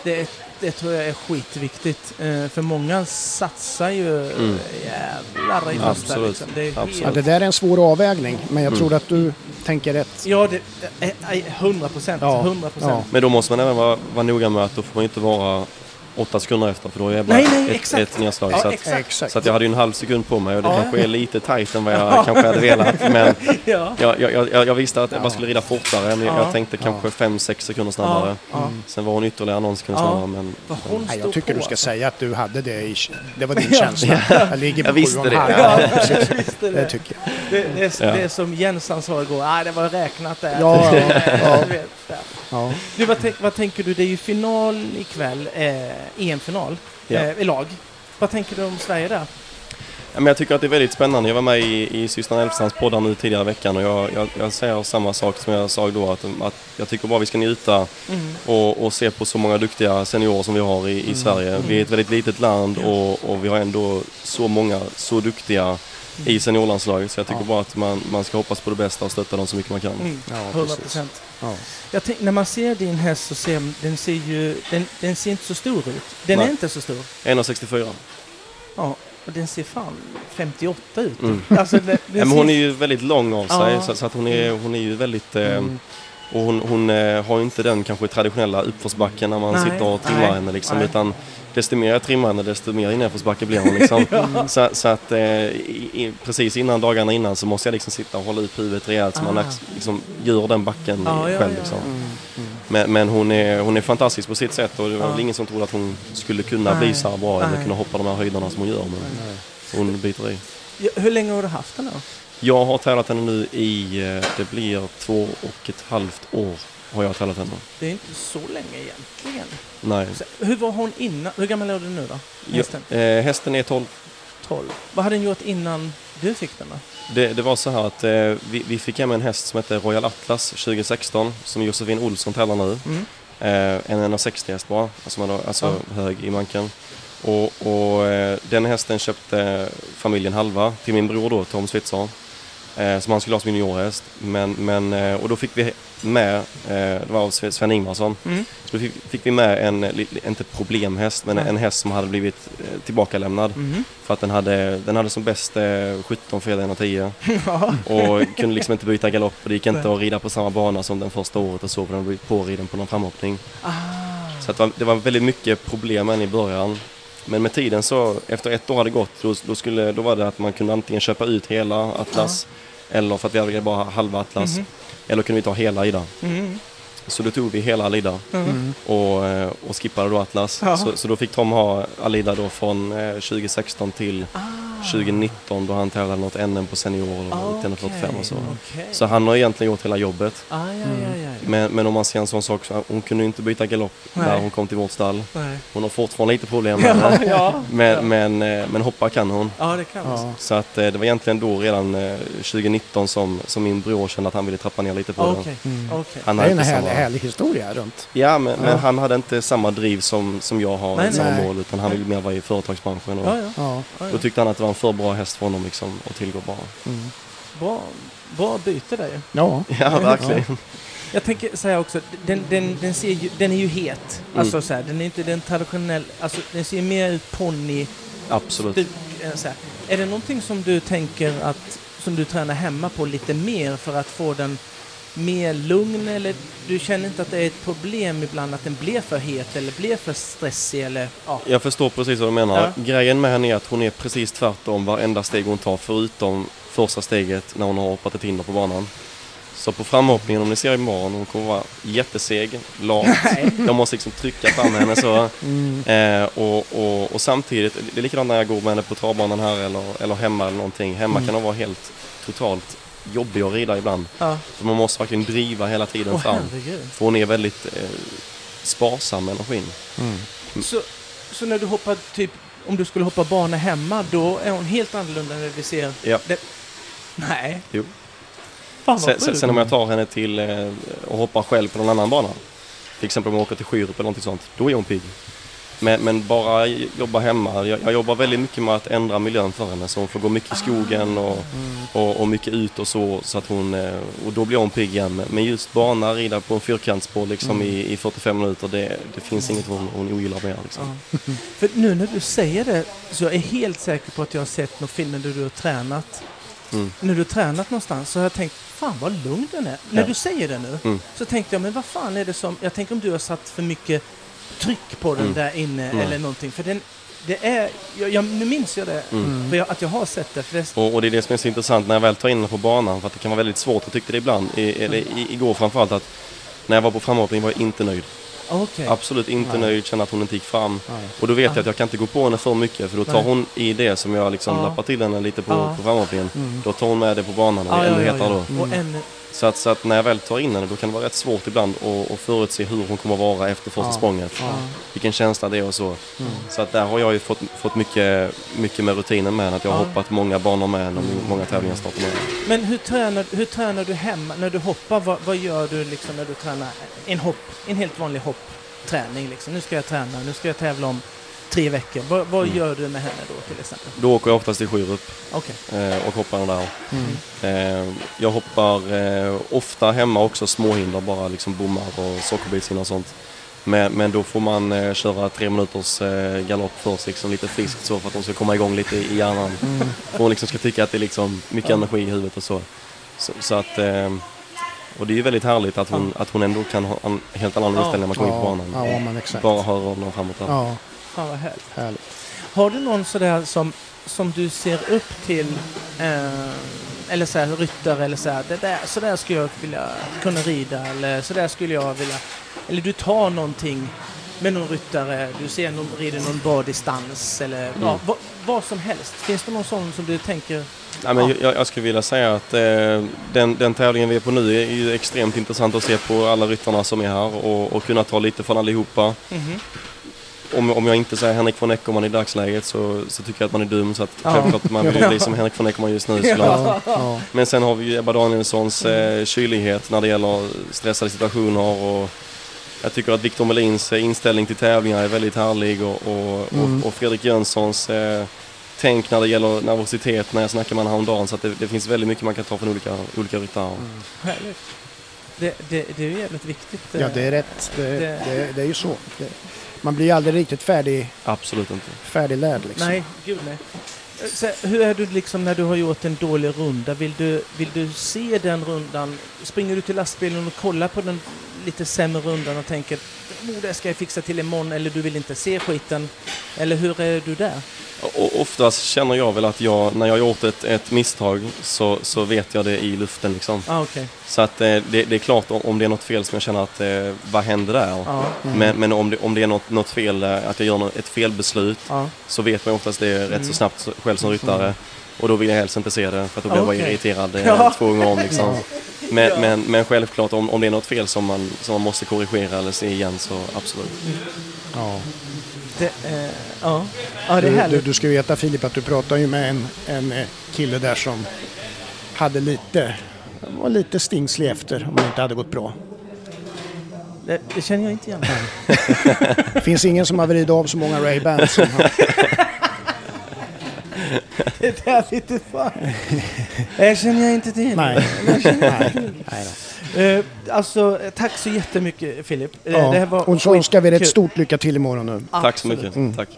Det, det tror jag är skitviktigt. Eh, för många satsar ju Mm. jävlar i första. Absolut. Liksom. Det är Absolut. Ja, helt- det där är en svår avvägning, men jag Mm. tror att du tänker rätt. Ja, det, det är 100 procent. Ja, 100 procent. ja. Men då måste man även vara, vara noga med att då får man inte vara åtta sekunder efter för då är jag bara Nej, nej, ett, exakt. ett nedslag. Ja, så, att, exakt. Så att jag hade ju en halv sekund på mig och det Ja. kanske är lite tajt än vad jag kanske hade velat. Men Ja. jag, jag, jag, jag visste att Ebba Ja. skulle rida fortare. Men Ja. jag tänkte kanske fem sex sekunder snabbare. Ja. Ja. Sen var hon ytterligare någon sekund Ja. snabbare. Men, Nej, stod jag tycker på, du ska alltså. säga att du hade det i... Det var din Ja. känsla. Jag ligger på Jag visste det. Ja, Ja, precis. visst är Det det. tycker jag. Det, det, är, Ja. det är som Jensan sa igår, ah, det var räknat där. Ja, ja, ja. Du vad, vad tänker du? Det är ju final ikväll, eh, EM-final Ja. eh, i lag. Vad tänker du om Sverige där? Ja, men jag tycker att det är väldigt spännande. Jag var med i, i systern Elfstrands poddar nu tidigare i veckan och jag, jag, jag säger samma sak som jag sa då. Att, att jag tycker bara vi ska njuta Mm. och, och se på så många duktiga seniorer som vi har i, i Sverige. Vi är ett väldigt litet land och, och vi har ändå så många så duktiga i seniorlandslaget. Så jag tycker Ja. bara att man, man ska hoppas på det bästa och stötta dem så mycket man kan. Mm. Ja, 100 precis. procent. Ja. Jag tänk, när man ser din häst så ser den ser ju den, den ser inte så stor ut. Den Nej. är inte så stor. 1,64. Ja. och den ser fan 58 ut. Mm. Alltså, den, den men hon är ju väldigt lång av sig Ja. så, så att hon är, hon är ju väldigt... Eh, Mm. Och hon, hon eh, har ju inte den kanske traditionella uppförsbacken när man Nej, sitter och trimmar nej, henne liksom, nej. utan desto mer jag trimmar henne desto mer nedförsbacke blir hon liksom. så, så att eh, i, precis innan dagarna innan så måste jag liksom sitta och hålla upp huvudet rejält så man Ah. ax- liksom gör den backen Ja, i- ja, själv ja, liksom. ja. Men, men hon, är, hon är fantastisk på sitt sätt och det var Ja. väl ingen som trodde att hon skulle kunna Nej, bli så här bra eller kunna hoppa de här höjderna som hon gör. Men hon biter i. Ja, Hur länge har du haft den då? Jag har tävlat henne nu i, eh, det blir två och ett halvt år har jag tävlat henne. Det är inte så länge egentligen. Nej. Hur var hon innan? Hur gammal är du nu då? Hästen? Ja, eh, hästen är 12. 12. Vad hade den gjort innan du fick den då? Det, det var så här att eh, vi, vi fick hem en häst som hette Royal Atlas 2016 som Josefin Olsson tävlar nu. Mm. Eh, en 160 häst bara, alltså, man alltså hög i manken. Och, och eh, den hästen köpte familjen halva till min bror då, Tom Switzer. Eh, som han skulle ha som juniorhäst. Men, men, eh, och då fick vi med, eh, det var av Sven Ingvarsson, Mm. så då fick, fick vi med en, li- inte problemhäst, men Nej. en häst som hade blivit eh, tillbakalämnad. Mhm. För att den hade, den hade som bäst eh, 17 fredag 110 ja. och kunde liksom inte byta galopp och det gick inte att rida på samma bana som den första året och så för den blivit påriden på någon framhoppning. Ah. Så det, var, det var väldigt mycket problem än i början. Men med tiden så, efter ett år hade gått, då, då, skulle, då var det att man kunde antingen köpa ut hela Atlas eller för att vi hade bara halva Atlas. Mhm. Eller kunde vi ta hela Ida. Mm. Så då tog vi hela Alida Mm. och, eh, och skippade då Atlas. Ja. Så, så då fick Tom ha Alida då från eh, 2016 till Ah. 2019 då han tävlade något NM på senior och Ah, 145 och så. okej. Så han har egentligen gjort hela jobbet. Ah, ja, ja, ja, ja. Men, men om man ser en sån sak, så hon kunde inte byta galopp Nej. när hon kom till vårt stall. Nej. Hon har fortfarande lite problem med det. Men, men, eh, men hoppa kan hon. ja, det kan. Så att eh, det var egentligen då redan eh, 2019 som, som min bror kände att han ville trappa ner lite på det. Okej, Mm. Han Det är hade härlig, historia runt. Ja, men, Ja. men han hade inte samma driv som, som jag har, Nej, samma nej. mål, utan han ville mer vara i företagsbranschen. Och Ja, ja. Ja. ja, Då tyckte han att det var en för bra häst för honom liksom, att tillgå bara. Mm. Bra, bra byte där ju. Ja. Ja, verkligen. Jag tänker säga också, den, den, den, ser ju, den är ju het. Mm. Alltså så här, den är inte den traditionella, alltså den ser mer ut ponny, Absolut. stuk, eh, så här. Är det någonting som du tänker att, som du tränar hemma på lite mer för att få den mer lugn eller du känner inte att det är ett problem ibland att den blir för het eller blir för stressig eller ja. Jag förstår precis vad du menar. Ja. Grejen med henne är att hon är precis tvärtom varenda steg hon tar förutom första steget när hon har hoppat ett hinder på banan. Så på framhoppningen, om ni ser imorgon, hon kommer vara jätteseg, lat. Jag måste liksom trycka fram henne så. Mm. Eh, och, och, och samtidigt, det är likadant när jag går med henne på travbanan här eller, eller hemma eller någonting. Hemma Mm. kan hon vara helt totalt jobbig att rida ibland. ja. För man måste verkligen driva hela tiden Åh fram. herregud. För hon är väldigt eh, sparsam med energin. Mm. Så, så när du hoppar typ, om du skulle hoppa bana hemma, då är hon helt annorlunda när vi ser Ja. det? Nej. Jo. Fan Sen, sen, sen om jag tar henne till eh, och hoppar själv på någon annan bana. Till exempel om jag åker till Skyrup eller någonting sånt. Då är hon pigg. Men, men bara jobba hemma. Jag, jag jobbar väldigt mycket med att ändra miljön för henne. Så hon får gå mycket i skogen och, och, och mycket ut och så. så att hon, eh, och då blir hon pigg igen. Men- just bana, rida på en fyrkantsboll liksom i, i 45 minuter. Det, det finns inget hon, hon ogillar mer. Liksom. Ja. För nu när du säger det så jag är helt säker på att jag har sett några filmer där du har tränat. Mm. När du har tränat någonstans så har jag tänkt, fan vad lugn den är. När Ja. du säger det nu Mm. så tänkte jag, men vad fan är det som, jag tänker om du har satt för mycket tryck på den Mm. där inne Mm. eller någonting. För den, det är, jag, jag, nu minns jag det, Mm. för jag, att jag har sett det. Det Och, och det är det som är så intressant när jag väl tar in henne på banan. För att det kan vara väldigt svårt. Jag tyckte det ibland, i, eller i, igår framförallt, att när jag var på framhoppning var jag inte nöjd. Okej. Absolut inte Nej. nöjd, kände att hon inte gick fram. Nej. Och då vet Ja. jag att jag kan inte gå på henne för mycket för då tar Nej. hon i det som jag liksom Ja. lappar till henne lite på, Ja. på framhoppningen. Mm. Då tar hon med det på banan och ännu ja, ja, ja. då. Och ännu, Så att, så att när jag väl tar in henne då kan det vara rätt svårt ibland att, att förutse hur hon kommer vara efter första Ja. språnget. Ja. Vilken känsla det är och så. Mm. Så att där har jag ju fått, fått mycket, mycket med rutinen med henne. Att jag har Ja. hoppat många banor med henne och många tävlingar startat med henne. Men hur tränar, hur tränar du hemma? När du hoppar, vad, vad gör du liksom när du tränar en hopp, en helt vanlig hoppträning liksom? Nu ska jag träna, nu ska jag tävla om tre veckor. Vad, vad Mm. gör du med henne då till exempel? Då åker jag oftast till Skyrup Okej. eh, och hoppar den där. Mm. Eh, jag hoppar eh, ofta hemma också småhinder, bara liksom bommar och sockerbitshinder och sånt. Men, men då får man eh, köra tre minuters eh, galopp först, liksom lite friskt så för att de ska komma igång lite i hjärnan. Mm. Hon liksom ska tycka att det är liksom mycket energi i huvudet och så. Så, så att, eh, och det är ju väldigt härligt att hon, att hon ändå kan ha en helt annan Ja. inställning när man kommer in på banan. Ja. Bara höra öronen framåt. Ja, Fan vad härligt. härligt. Har du någon sådär som, som du ser upp till, eh, eller så här, ryttare eller så här, det där, så där skulle jag vilja kunna rida eller så där skulle jag vilja, eller du tar någonting med någon ryttare, du ser någon rider någon bra distans eller ja, Mm. vad, vad som helst. Finns det någon sån som du tänker, Nej, men jag, jag skulle vilja säga att eh, den, den tävlingen vi är på nu är ju extremt intressant att se på alla ryttarna som är här och, och kunna ta lite från allihopa. mhm, Om, om jag inte säger Henrik von Eckermann i dagsläget så, så tycker jag att man är dum. Så att Ja. självklart man vill bli som Henrik von Eckermann just nu såklart. Ja, ja. Men sen har vi ju Ebba Danielssons eh, kylighet när det gäller stressade situationer och jag tycker att Victor Melins eh, inställning till tävlingar är väldigt härlig och, och, Mm. och, och Fredrik Jönssons eh, tänk när det gäller nervositet när jag snackade med honom häromdagen så att det, det finns väldigt mycket man kan ta från olika, olika ryttare. härligt. Det, det, det är ju jävligt viktigt. eh, ja, det är rätt. Det, Det- det, det är ju så. Man blir ju aldrig riktigt färdig, Absolut inte. färdiglärd liksom. Nej, gud nej. Så, hur är du liksom när du har gjort en dålig runda? Vill du, vill du se den rundan? Springer du till lastbilen och kollar på den lite sämre rundan och tänker oh, det ska jag fixa till imorgon eller du vill inte se skiten? Eller hur är du där? Och oftast känner jag väl att jag, när jag har gjort ett, ett misstag så, så vet jag det i luften liksom. Ah, okej. Så att eh, det, det är klart om, det är något fel som jag känner att eh, vad händer där? Ja, Men, men om, det, om det är något, något fel, eh, att jag gör något, ett felbeslut ja. så vet man oftast det rätt Mm. så snabbt själv som ryttare. Och då vill jag helst inte se det för att då blir jag bara Okej. irriterad eh, Ja. två gånger om liksom. Ja. Men, men, men självklart om, om det är något fel som man, som man måste korrigera eller se igen så absolut. Ja. Det, eh, ja. ja, det är Du, du, du ska veta Filip att du pratade ju med en, en kille där som hade lite, var lite stingslig efter om det inte hade gått bra. Det, det känner jag inte igen. Det finns ingen som har vridit av så många Ray-Bans som han. det där lite fan. Det känner jag inte till. Nej. Nej. Nej då. Eh, alltså, tack så jättemycket Filip. Eh, det här Ja. var Och så önskar vi dig ett skitkul. stort lycka till imorgon nu. Tack så mycket. Mm. Tack.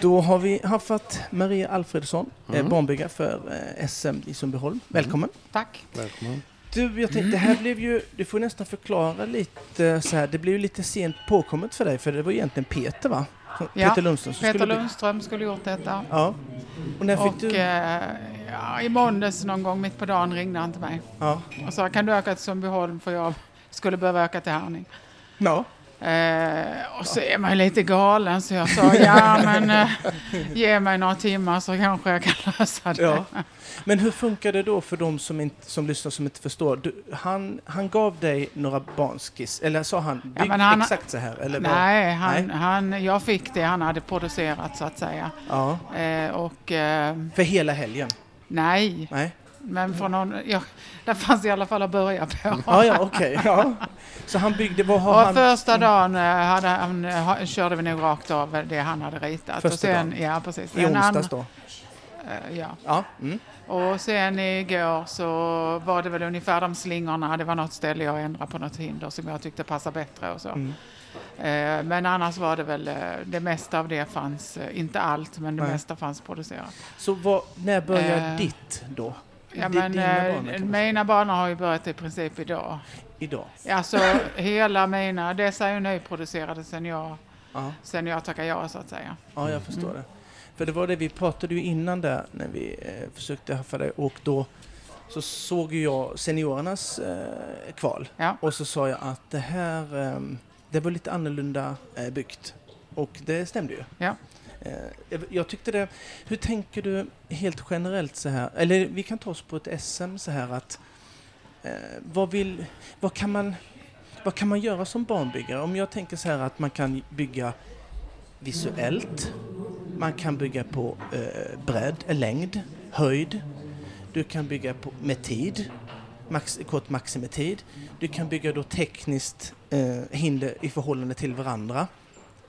Då har vi haft Maria Alfredsson, Mm. eh, barnbyggare för eh, SM i Sundbyholm. Välkommen! Tack. Välkommen. Du, jag tänkte, det här blev ju, du får nästan förklara lite så här, det blev ju lite sent påkommet för dig, för det var egentligen Peter va? Ja, Peter Lundström. Peter skulle Lundström skulle gjort detta. Ja. Och när fick Och du? eh, ja, i måndags någon gång mitt på dagen ringde han till mig Ja. och sa kan du öka till Sundbyholm för jag skulle behöva öka till Härning. ja. Eh, och så är man ju lite galen så jag sa ja men eh, ge mig några timmar så kanske jag kan lösa det. Ja. Men hur funkar det då för de som, inte, som lyssnar som inte förstår? Du, han, han gav dig några barnskiss, eller sa han bygg men han- exakt så här? Eller? Nej, han, Nej. Han, jag fick det han hade producerat så att säga. Ja. Eh, och eh, För hela helgen? nej, Nej? Men för någon, ja, där fanns i alla fall att börja på. Ja, ja, okej. Ja. Så han byggde, vad har Och han? första dagen eh, hade han, eh, körde vi nog rakt av det han hade ritat. Första och sen, dagen? Ja, precis. I onsdags då? eh, ja. Ja. Mm. Och sen igår så var det väl ungefär de slingorna. Det var något ställe jag ändrade på något hinder som jag tyckte passade bättre och så. Mm. Men annars var det väl, det mesta av det fanns, inte allt, men det Nej. mesta fanns producerat. Så vad, när börjar Eh, ditt då? Ja, men, eh, barn, mina barn har ju börjat i princip idag. Idag? Alltså hela mina, dessa är ju nyproducerade sen jag, Ja. sen jag tackade ja så att säga. Ja, jag förstår Mm. det. För det var det vi pratade ju innan där när vi eh, försökte haffa dig och då så såg jag seniorernas eh, kval Ja. och så sa jag att det här eh, det var lite annorlunda eh, byggt och det stämde ju. Ja. Eh, jag- tyckte det, hur tänker du helt generellt så här, eller vi kan ta oss på ett SM så här att eh, vad vill, vad kan man vad kan man göra som barnbyggare? Om jag tänker så här att man kan bygga visuellt. Man kan bygga på eh, bredd, längd, höjd. Du kan bygga på, med tid, max, kort maximitid. Du kan bygga då tekniskt eh, hinder i förhållande till varandra.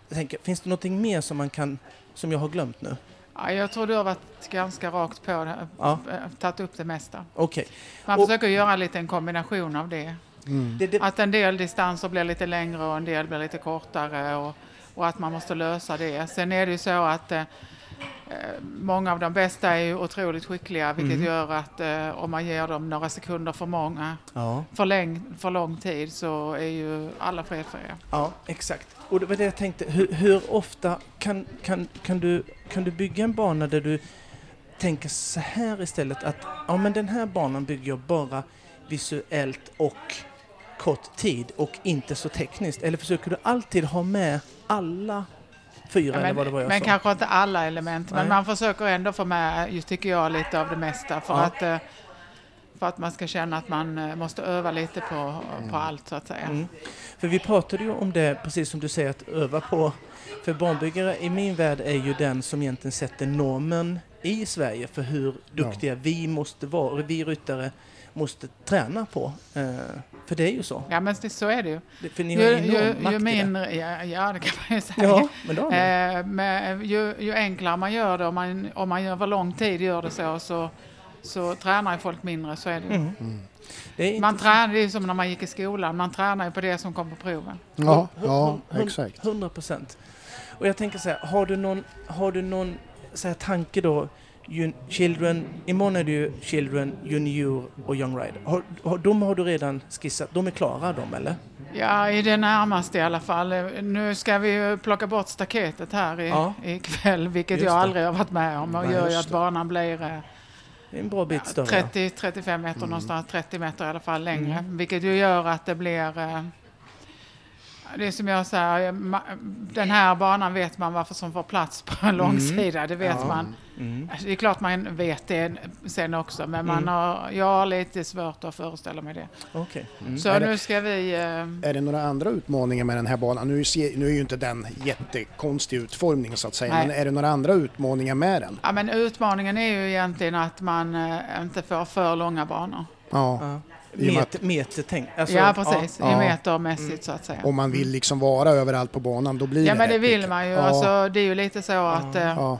Jag tänker, finns det någonting mer som man kan, som jag har glömt nu? Ja, jag tror du har varit ganska rakt på det, Ja. eh, tagit upp det mesta. Okej, Man Och- försöker göra lite en kombination av det. Mm. Det, det, Att en del distanser blir lite längre och en del blir lite kortare och, och att man måste lösa det. Sen är det ju så att eh, eh, många av de bästa är ju otroligt skickliga vilket Mm. gör att eh, om man ger dem några sekunder för många ja, för, läng- för lång tid så är ju alla felfria. ja, exakt. Och det var det jag tänkte. Hur, hur ofta kan, kan, kan, du, kan du bygga en bana där du tänker så här istället att ja, men den här banan bygger jag bara visuellt och kort tid och inte så tekniskt? Eller försöker du alltid ha med alla fyra Ja, eller vad det var men jag men kanske inte alla element, Nej. men man försöker ändå få med, just tycker jag, lite av det mesta för, Ja. att, eh, för att man ska känna att man eh, måste öva lite på, på allt så att säga. Mm. För vi pratade ju om det, precis som du säger, att öva på. För banbyggare i min värld är ju den som egentligen sätter normen i Sverige för hur duktiga vi måste vara, vi ryttare måste träna på. Eh, för det är ju så. Ja, men det, så är det ju. För ni Ju, har ju ju, makt ju i det. mindre, ja, ja, det kan man ju säga. Ja, men ni. Eh, med, ju, ju enklare man gör det, om man, om man över lång tid gör det så, så, så tränar ju folk mindre, så är det ju. Mm. Det är inte Man tränar, det är som när man gick i skolan, man tränar ju på det som kom på proven. Ja, ja exakt. 100 procent. Och jag tänker så här, har du någon, har du någon så här, tanke då? Children, imorgon är det ju Children, Junior och Young Rider. Har, har, de har du redan skissat, de är klara de eller? Ja, i det närmaste i alla fall. Nu ska vi ju plocka bort staketet här i, Ja. ikväll, vilket Just jag det. aldrig har varit med om och Nej, gör ju att banan blir eh, Det är en bra bit större. 30-35 meter någonstans, 30 meter i alla fall längre. Mm. Vilket ju gör att det blir... Eh, det är som jag säger, den här banan vet man varför som får plats på en långsida, det vet Ja. man. Mm. Alltså, Det är klart man vet det sen också, men man Mm. har, jag har lite svårt att föreställa mig det. Okej. Mm. Så Är det- nu ska vi... Eh, Är det några andra utmaningar med den här banan? Nu, ser, nu är ju inte den jättekonstig utformning så att säga, Nej. men är det några andra utmaningar med den? Ja, men utmaningen är ju egentligen att man eh, inte får för långa banor. Ja, Ja. I och med Meter, meter tänk. Alltså, ja, precis. ja. I metermässigt så att säga. om man vill liksom vara överallt på banan då blir Ja, det men det vill mycket. man ju. Ja, Alltså, det är ju lite så att eh, ja,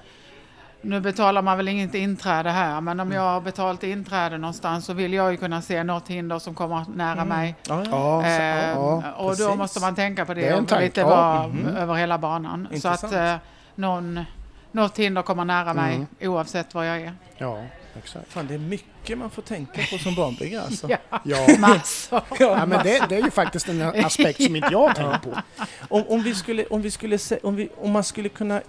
nu betalar man väl inget inträde här, men Mm. om jag har betalt inträde någonstans så vill jag ju kunna se något hinder som kommer nära mig. Ja, ja. ja, så- Eh, ja, och då precis. måste man tänka på det, Det tanke, lite ja. vara Mhm. över hela banan. Så Intressant. att eh, någon, något hinder kommer nära mig Mm. oavsett var jag är. ja, exakt. Fan, det är mycket man får tänka på som banbyggare alltså. Ja, Ja. massor. Ja, men det, det är ju faktiskt en aspekt som inte jag tänkt på. Om, om, vi skulle, om, vi skulle se, om, vi, om man skulle kunna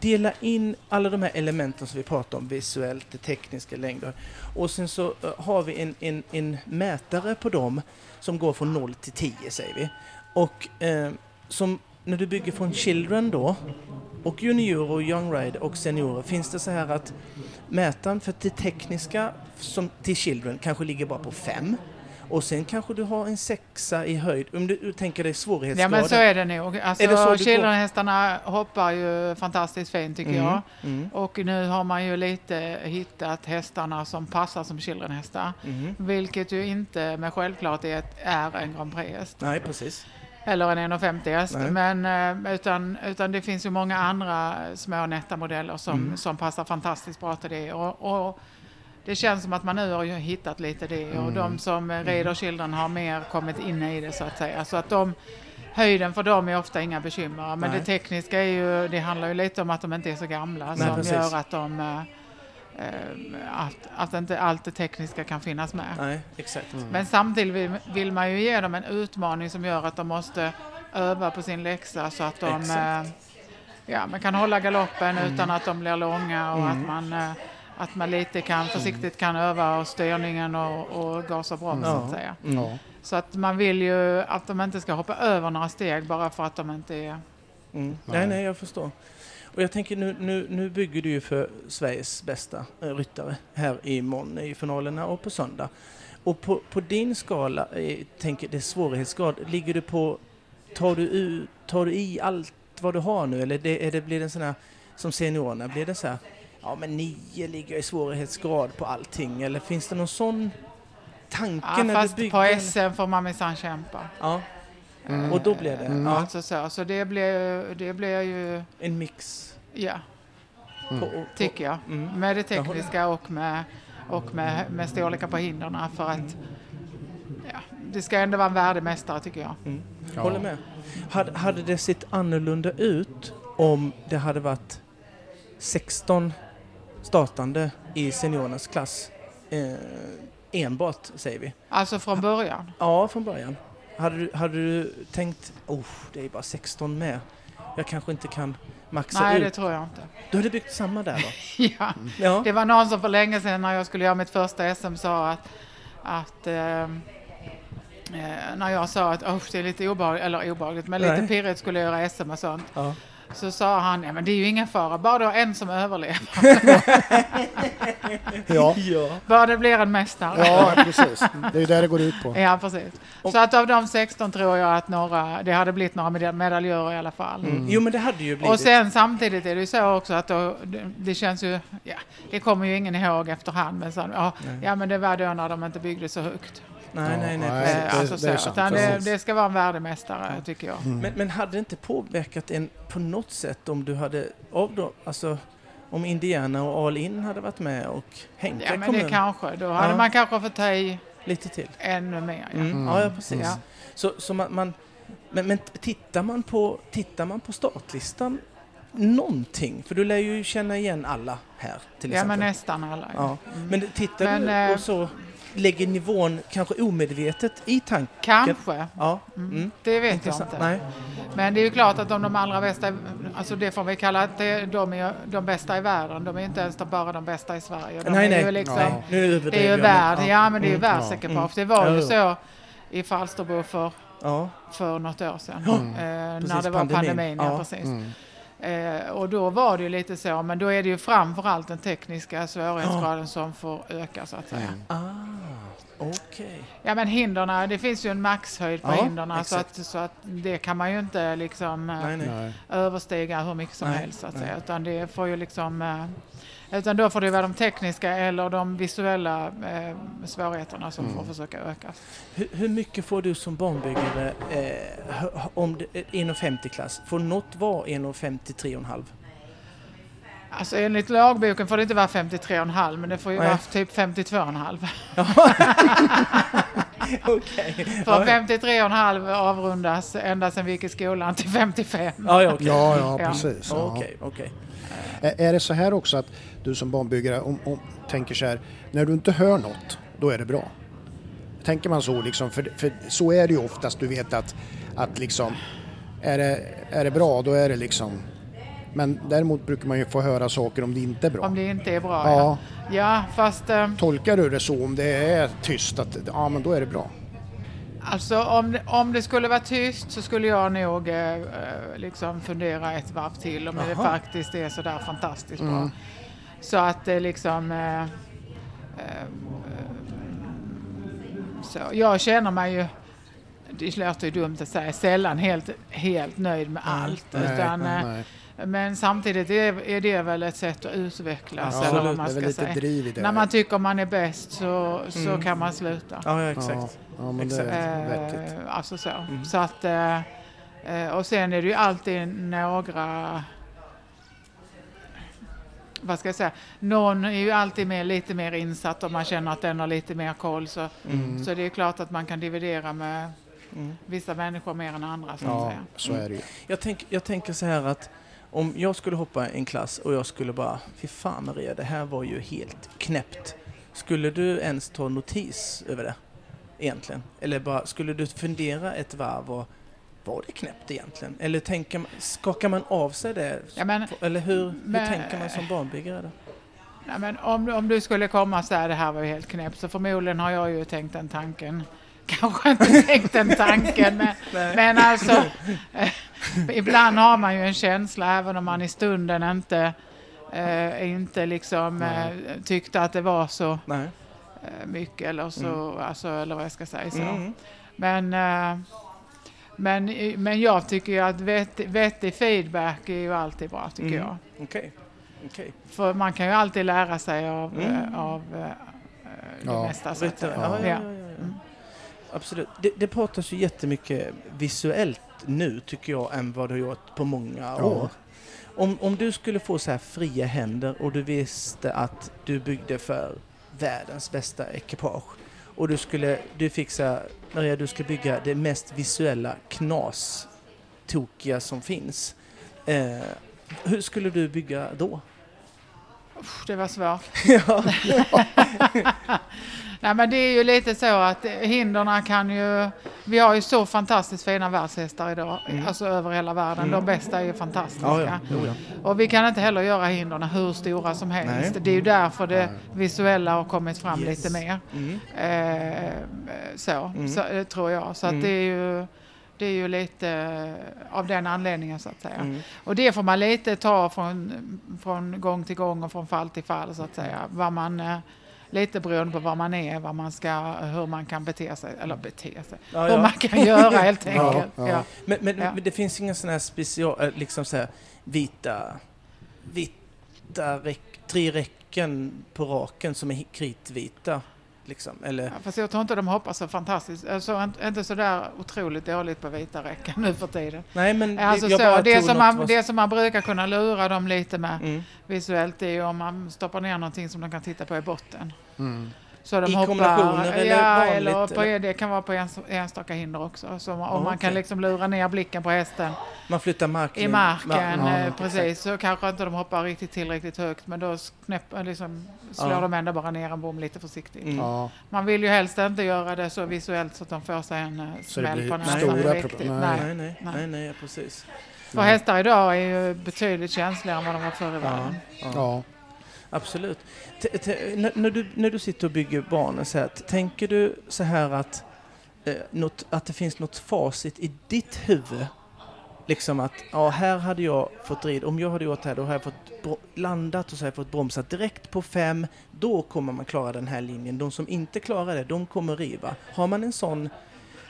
dela in alla de här elementen som vi pratar om, visuellt, det tekniska, längder. Och sen så eh, har vi en, en, en mätare på dem som går från 0 till 10 säger vi. Och eh, som när du bygger från Children då, och Junior och Young Rider och Seniorer, finns det så här att mätaren för det tekniska som till Children kanske ligger bara på 5. Och sen kanske du har en sexa i höjd, om du, tänker dig Ja svårighetsgraden. men så är det nog. Alltså? Childrenhästarna hoppar ju fantastiskt fint tycker Mm, jag. Mm. Och nu har man ju lite hittat hästarna som passar som childrenhästar. Mm. Vilket ju inte med självklarhet är en Grand Prix-häst. Nej, precis. Eller en 1,50 häst. Men, eh, utan, utan det finns ju många andra små nätta modeller som, Mm. som passar fantastiskt bra till det. Och, och det känns som att man nu har ju hittat lite det. Och Mm. de som eh, rider Children har mer kommit in i det så att säga. Så att de, höjden för dem är ofta inga bekymmer. Men Nej. det tekniska är ju, det handlar ju lite om att de inte är så gamla. Nej, som precis. gör att de eh, eh, att, att inte allt det tekniska kan finnas med. Nej, exakt. Men samtidigt vill, vill man ju ge dem en utmaning som gör att de måste öva på sin läxa så att de eh, ja, man kan hålla galoppen utan att de blir långa och Mm. att, man, eh, att man lite kan försiktigt kan öva och styrningen och, och gas och broms så att säga. Ja. Så att man vill ju att de inte ska hoppa över några steg bara för att de inte är... Mm. Nej, nej, jag förstår. Och jag tänker nu, nu, nu bygger du ju för Sveriges bästa eh, ryttare här imorgon i finalerna och på söndag. Och på, på din skala, eh, tänker det svårighetsgrad, ligger du på, tar du, ut, tar du i allt vad du har nu eller det, är det, blir det en sån här, som seniorerna, blir det så här, ja men nio ligger i svårighetsgrad på allting eller finns det någon sån tanke Ja, när fast du på? SM får man minsann kämpa. Ja, Mm. och då blir det, Mm. ja, Alltså så, så det blir, det blir ju... en mix. Ja, Mm. På, på, tycker jag. Mm. Med det tekniska och med, och med, med storlekar på hindren för att ja, det ska ändå vara en värdig mästare tycker jag. Mm. Ja. Håller med. Hade, hade det sett annorlunda ut om det hade varit 16 startande i seniorernas klass eh, enbart, säger vi? Alltså från början. Ja, från början. Hade du, hade du tänkt, oh, det är bara 16 med. Jag kanske inte kan maxa Nej, ut. det tror jag inte. Du hade byggt samma där då? Ja. Ja. Det var någon som för länge sedan när jag skulle göra mitt första SM sa att, att ehm, eh, när jag sa att oh, det är lite obehagligt, eller obehagligt, men lite Nej. pirrigt skulle jag göra SM och sånt. Ja. Så sa han, ja men det är ju ingen fara, bara du har en som överlever. Ja. bara det blir en mästare. ja, precis. Det är ju det det går ut på. Ja, precis. Så att av de 16 tror jag att några, det hade blivit några medal- medaljörer i alla fall. Mm. Jo, men det hade ju blivit. Och sen samtidigt är det ju så också att då, det, det känns ju, ja, det kommer ju ingen ihåg efterhand, men så, ja, ja men det var då när de inte byggde så högt. Nej, nej, nej. Ja, Eh, alltså det är så, sant, utan det, precis. det ska vara en värdemästare tycker jag. Men, men hade det inte påverkat en på något sätt om du hade, av då, alltså om Indiana och All In hade varit med och Henka Ja men kommun det kanske, då hade Ja. man kanske fått ta i lite till? ännu mer. Ja. Mm. Ja, ja, precis. Ja. Så, så man, man, men, men tittar, man på, tittar man på startlistan någonting? För du lär ju känna igen alla här till ja exempel. men nästan alla. ja. Men tittar Men, du eh, och så lägger nivån kanske omedvetet i tanken? Kanske, Ja. Mm. det vet Intressant. jag inte. Nej. Men det är ju klart att om de allra bästa, alltså det får vi kalla att de är de bästa i världen. De är inte ens bara de bästa i Sverige. De nej, är nej. Ju liksom, Ja. Nu Det är ju värld, men- ja men det är ju Mm. världsekipage. Det var ju Ja, så i Falsterbo för, Ja. för något år sedan. Ja, eh, när precis, det var pandemin. pandemin. ja, Ja. precis. Eh, och då var det ju lite så, men då är det ju framförallt den tekniska svårighetsgraden som får öka så att säga. Mm. Ah, okej. Ja men hindren, det finns ju en maxhöjd på Ja, hindren så att, så att det kan man ju inte liksom eh, Nej, nej. Nej. överstiga hur mycket som Nej, helst så att säga. Utan det får ju liksom eh, utan då får det vara de tekniska eller de visuella eh, svårigheterna som Mm. får försöka öka. Hur, hur mycket får du som banbyggare eh, om det, 1,50 klass? Får något vara 1,50 3,5? Alltså enligt lagboken får det inte vara 53,5 men det får ju Nej. vara typ 52,5. Okej. För 53,5 avrundas ända sedan vi gick i skolan till 55. Ja, ja, okej. Ja, ja, precis. Ja. Okej, okej. Är det så här också att du som banbyggare om, om, tänker så här, när du inte hör något, då är det bra? Tänker man så liksom, för, för så är det ju oftast, du vet att, att liksom, är det, är det bra, då är det liksom, men däremot brukar man ju få höra saker om det inte är bra. Om det inte är bra. Ja, Ja, ja fast eh, tolkar du det så om det är tyst, att ja men då är det bra? Alltså om det, om det skulle vara tyst så skulle jag nog eh, eh, liksom fundera ett varv till om det Jaha. faktiskt är så där fantastiskt bra. Mm. Så att det liksom... Eh, eh, så jag känner mig ju, det låter ju dumt att säga, sällan helt, helt nöjd med allt. utan, eh, nej. Men samtidigt är, är det väl ett sätt att utvecklas Ja, eller vad man ska lite säga. det. När man tycker man är bäst så, så Mm. kan man sluta. Ja, ja, exakt. ja, men det är. Eh, alltså så. Mm. så att, eh, eh, och sen är det ju alltid några vad ska jag säga, någon är ju alltid mer, lite mer insatt och man känner att den har lite mer koll. Så, Mm. så det är klart att man kan dividera med Mm. vissa människor mer än andra. Så att Ja, säga. så är det ju. Jag, tänk, jag tänker så här att om jag skulle hoppa en klass och jag skulle bara, fy fan Maria, det här var ju helt knäppt. Skulle du ens ta notis över det? Egentligen? Eller bara, skulle du fundera ett varv och var det knäppt egentligen? Eller tänker man, skakar man av sig det? Ja, men, Eller hur, Men- hur tänker man som banbyggare då? nej, men om, om du skulle komma och säga det här var ju helt knäppt så förmodligen har jag ju tänkt den tanken. Kanske inte tänkt den tanken men, men alltså eh, ibland har man ju en känsla även om man i stunden inte eh, inte liksom eh, tyckte att det var så Nej. eh, mycket eller så, alltså, eller vad jag ska säga så. Mm. Men, eh, men, men jag tycker ju att vettig, vettig feedback är ju alltid bra tycker Mm. jag. Okej. Okej. För man kan ju alltid lära sig av, Mm. eh, av eh, eh, det Ja. mesta. Så att. Ja, ja, Ja. Absolut. Det, det pratas ju jättemycket visuellt nu tycker jag än vad det har gjort på många Ja. år. Om, om du skulle få så här fria händer och du visste att du byggde för världens bästa ekipage och du skulle, du här, Maria du ska bygga det mest visuella knas tokiga som finns. Eh, hur skulle du bygga då? Det var svårt. ja. Nej men det är ju lite så att hinderna kan ju... Vi har ju så fantastiskt fina världshästar idag, Mm. alltså över hela världen. De bästa är ju fantastiska. Ja, ja. Ja. Och vi kan inte heller göra hinderna hur stora som helst. Nej. Det är ju därför det visuella har kommit fram Yes. lite mer. Mm. Eh, så, Mm. så tror jag. Så att Mm. det är ju... Det är ju lite eh, av den anledningen så att säga. Mm. Och det får man lite ta från, från gång till gång och från fall till fall så att säga. Vad man, eh, lite beroende på vad man är, vad man ska, hur man kan bete sig, eller bete sig, Ja, hur ja. man kan göra helt enkelt. ja. Men, men, men det finns inga sådana här special, eh, liksom så här vita, vita räck, tre räcken på raken som är kritvita? Liksom, eller? Ja, fast jag tror inte de hoppas så fantastiskt, alltså, inte- inte så där otroligt dåligt på vita räcken nu för tiden. Nej, men Alltså jag så, bara det, som man, vad- det som man brukar kunna lura dem lite med Mm. visuellt är ju om man stoppar ner någonting som de kan titta på i botten. Mm. Så de I hoppar, kombinationer eller ja, vanligt, eller på, eller? Det kan vara på ens, enstaka hinder också. Så, om Ja, man kan liksom lura ner blicken på hästen Man flyttar marken. i marken, Ja, eh, exakt. precis, så kanske inte de hoppar riktigt tillräckligt högt men då knäpp, eh, liksom, slår Ja. de ändå bara ner en bom lite försiktigt. Mm. Ja, Man vill ju helst inte göra det så visuellt så att de får sig en eh, smäll på näsan. stora riktigt. Nej. Nej, nej, Nej. nej, nej, ja, precis. För hästar idag är ju betydligt känsligare än vad de var förr i världen. Ja, ja. absolut. T- t- när, du, när du sitter och bygger banan, så här, tänker du så här att, eh, något, att det finns något facit i ditt huvud? Liksom att, ja, här hade jag fått rida, om jag hade gjort det här, då har jag fått landat och så har jag fått bromsa direkt på fem, då kommer man klara den här linjen. De som inte klarar det, de kommer riva. Har man en sån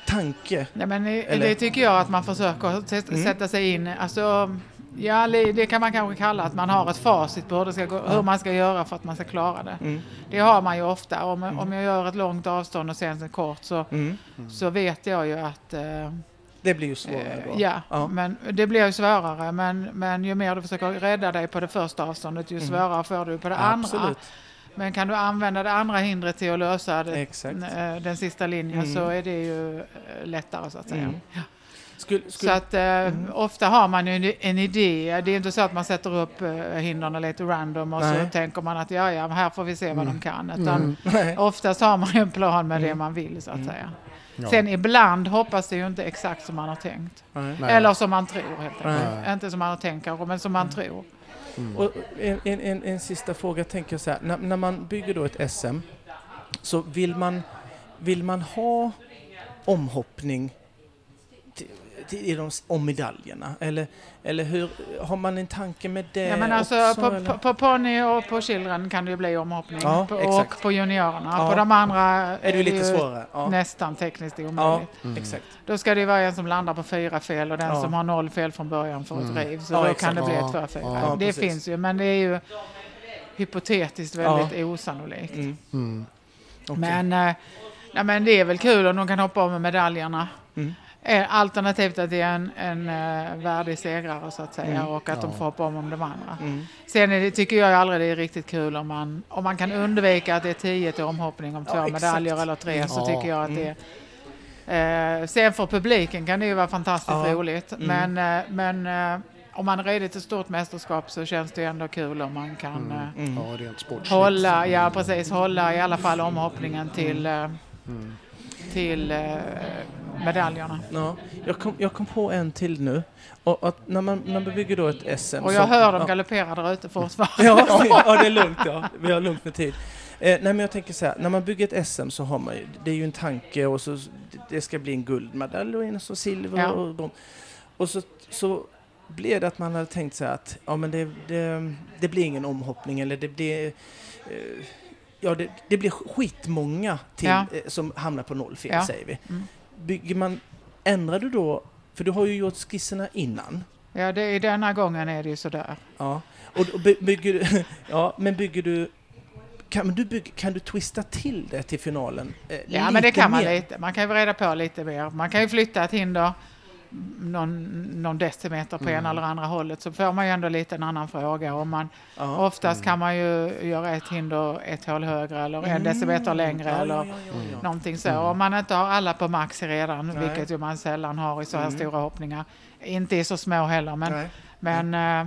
tanke? Nej, men det, Eller- det tycker jag att man försöker sätt- Mm. sätta sig in. Alltså, ja, det kan man kanske kalla att man har ett facit på hur, ska gå, hur man ska göra för att man ska klara det. Mm. Det har man ju ofta. Om, om jag gör ett långt avstånd och sen ett kort så, Mm. så vet jag ju att eh, Det blir ju svårare Eh, då. Ja, Ja. men det blir ju svårare. Men, men ju mer du försöker rädda dig på det första avståndet, ju Mm. svårare får du på det andra. Absolut. Men kan du använda det andra hindret till att lösa det, eh, den sista linjen Mm. så är det ju eh, lättare så att säga. Mm. Skulle, Så att eh, ofta har man ju en, en idé. Det är inte så att man sätter upp eh, hindren lite random och Nej. så tänker man att ja, ja, här får vi se vad Mm. de kan. Utan Mm. oftast har man ju en plan med det Mm. man vill så att Mm. säga. Ja. Sen ibland hoppas det ju inte exakt som man har tänkt. Nej. Eller som man tror helt enkelt. Nej. Inte som man har tänkt kanske, men som man tror. Mm. Och en, en, en, en sista fråga tänker jag så här, när, när man bygger då ett SM så vill man, vill man ha omhoppning till, till, i de, om medaljerna? Eller, eller hur, har man en tanke med det Ja, men alltså, också? på, eller? på, på ponny och på children kan det ju bli omhoppning. Ja, på, och på juniorerna. Ja. På de andra är det ju lite svårare? Ja, nästan tekniskt ja omöjligt. Mm. exakt. Då ska det vara en som landar på fyra fel och den Ja. som har noll fel från början får Mm. ett riv. Så Ja, då exakt. kan det bli Ja, ett två fyra. ja, det precis. finns ju, men det är ju hypotetiskt väldigt osannolikt. Mm. Mm. okej. Men, eh, ja, men det är väl kul om de kan hoppa om med medaljerna. Mm. Eh, Alternativt att det är en, en uh, värdig segrare så att säga Mm. och att de Ja. får hoppa om om de andra. Mm. Sen är det, tycker jag aldrig det är riktigt kul om man, om man kan undvika att det är 10 till omhoppning om Ja, två exakt. medaljer eller tre så Ja. tycker jag att Mm. det eh, Sen för publiken kan det ju vara fantastiskt Ja. roligt Mm. men, eh, men eh, om man är redo till stort mästerskap så känns det ju ändå kul om man kan Mm. eh, Mm. Ja, hålla, ja precis, hålla i alla fall omhoppningen till, eh, Mm. Till eh, medaljerna. Ja, jag, kom, jag kom på en till nu. Och att när man, man bygger då ett SM... Och jag som- hör dem ja. galoppera där ute fortfarande. ja, ja, det är lugnt. Ja. Vi har lugnt med tid. Eh, nej, men jag tänker så här, när man bygger ett SM så har man ju, det är ju en tanke och så det ska bli en guldmedalj och en så silver Ja. och. Och så, så blev det att man hade tänkt så här att ja, men det, det, det blir ingen omhoppning eller det blir eh, Ja, det, det blir skitmånga till, Ja. eh, som hamnar på noll fel, Ja. säger vi. Mm. Bygger man, ändrar du då, för du har ju gjort skisserna innan. Ja, det, i denna gången är det ju sådär. Ja, och, by, bygger du, ja, men bygger du kan, du bygg, kan du twista till det till finalen? Eh, Ja, men det kan man mer? lite. Man kan ju reda på lite mer. Man kan ju flytta ett hinder någon, någon decimeter på Mm. ena eller andra hållet så får man ju ändå lite en annan fråga. Om man, Ja. Oftast kan man ju göra ett hinder ett hål högre eller en decimeter längre Mm. Ja, eller ja, ja. någonting så. Om man inte har alla på maxi redan, Nej. vilket ju man sällan har i så här Mm. stora hoppningar. Inte i så små heller, men, Nej. men eh,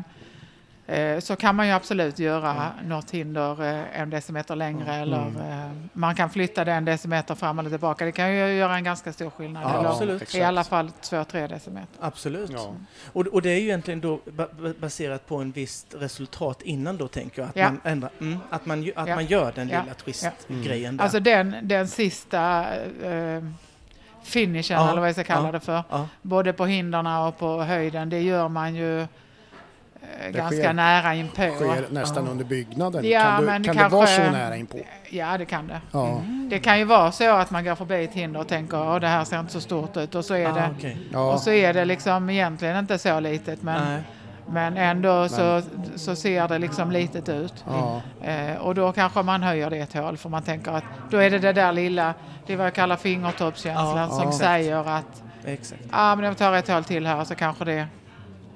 så kan man ju absolut göra något hinder eh, en decimeter längre eller eh, man kan flytta den decimeter fram eller tillbaka. Det kan ju göra en ganska stor skillnad. Ja, eller absolut. I alla fall 2-3 decimeter. Absolut. Ja. Och, och det är ju egentligen då ba- ba- baserat på en visst resultat innan då tänker jag. Att Ja. man ändrar, mm, att man, att Ja. man gör den Ja. lilla twist-grejen där. Alltså den, den sista eh, finishen, Ja, eller vad jag ska kalla ja, det för, ja. både på hinderna och på höjden, det gör man ju ganska sker- nära inpå. sker nästan under byggnaden. Ja, kan du, men kan kanske- det vara så nära inpå? Ja, det kan det. Ja. Det kan ju vara så att man går förbi ett hinder och tänker att det här ser inte så stort ut och så är, Ah, det, okej. Ja. och så är det liksom egentligen inte så litet men, Nej. men ändå så, så ser det liksom litet ut. Ja. Eh, och då kanske man höjer det ett hål för man tänker att då är det det där lilla, det är vad jag kallar fingertoppskänslan Ja, som ja. säger att Exakt. ah, men om vi tar ett hål till här så kanske det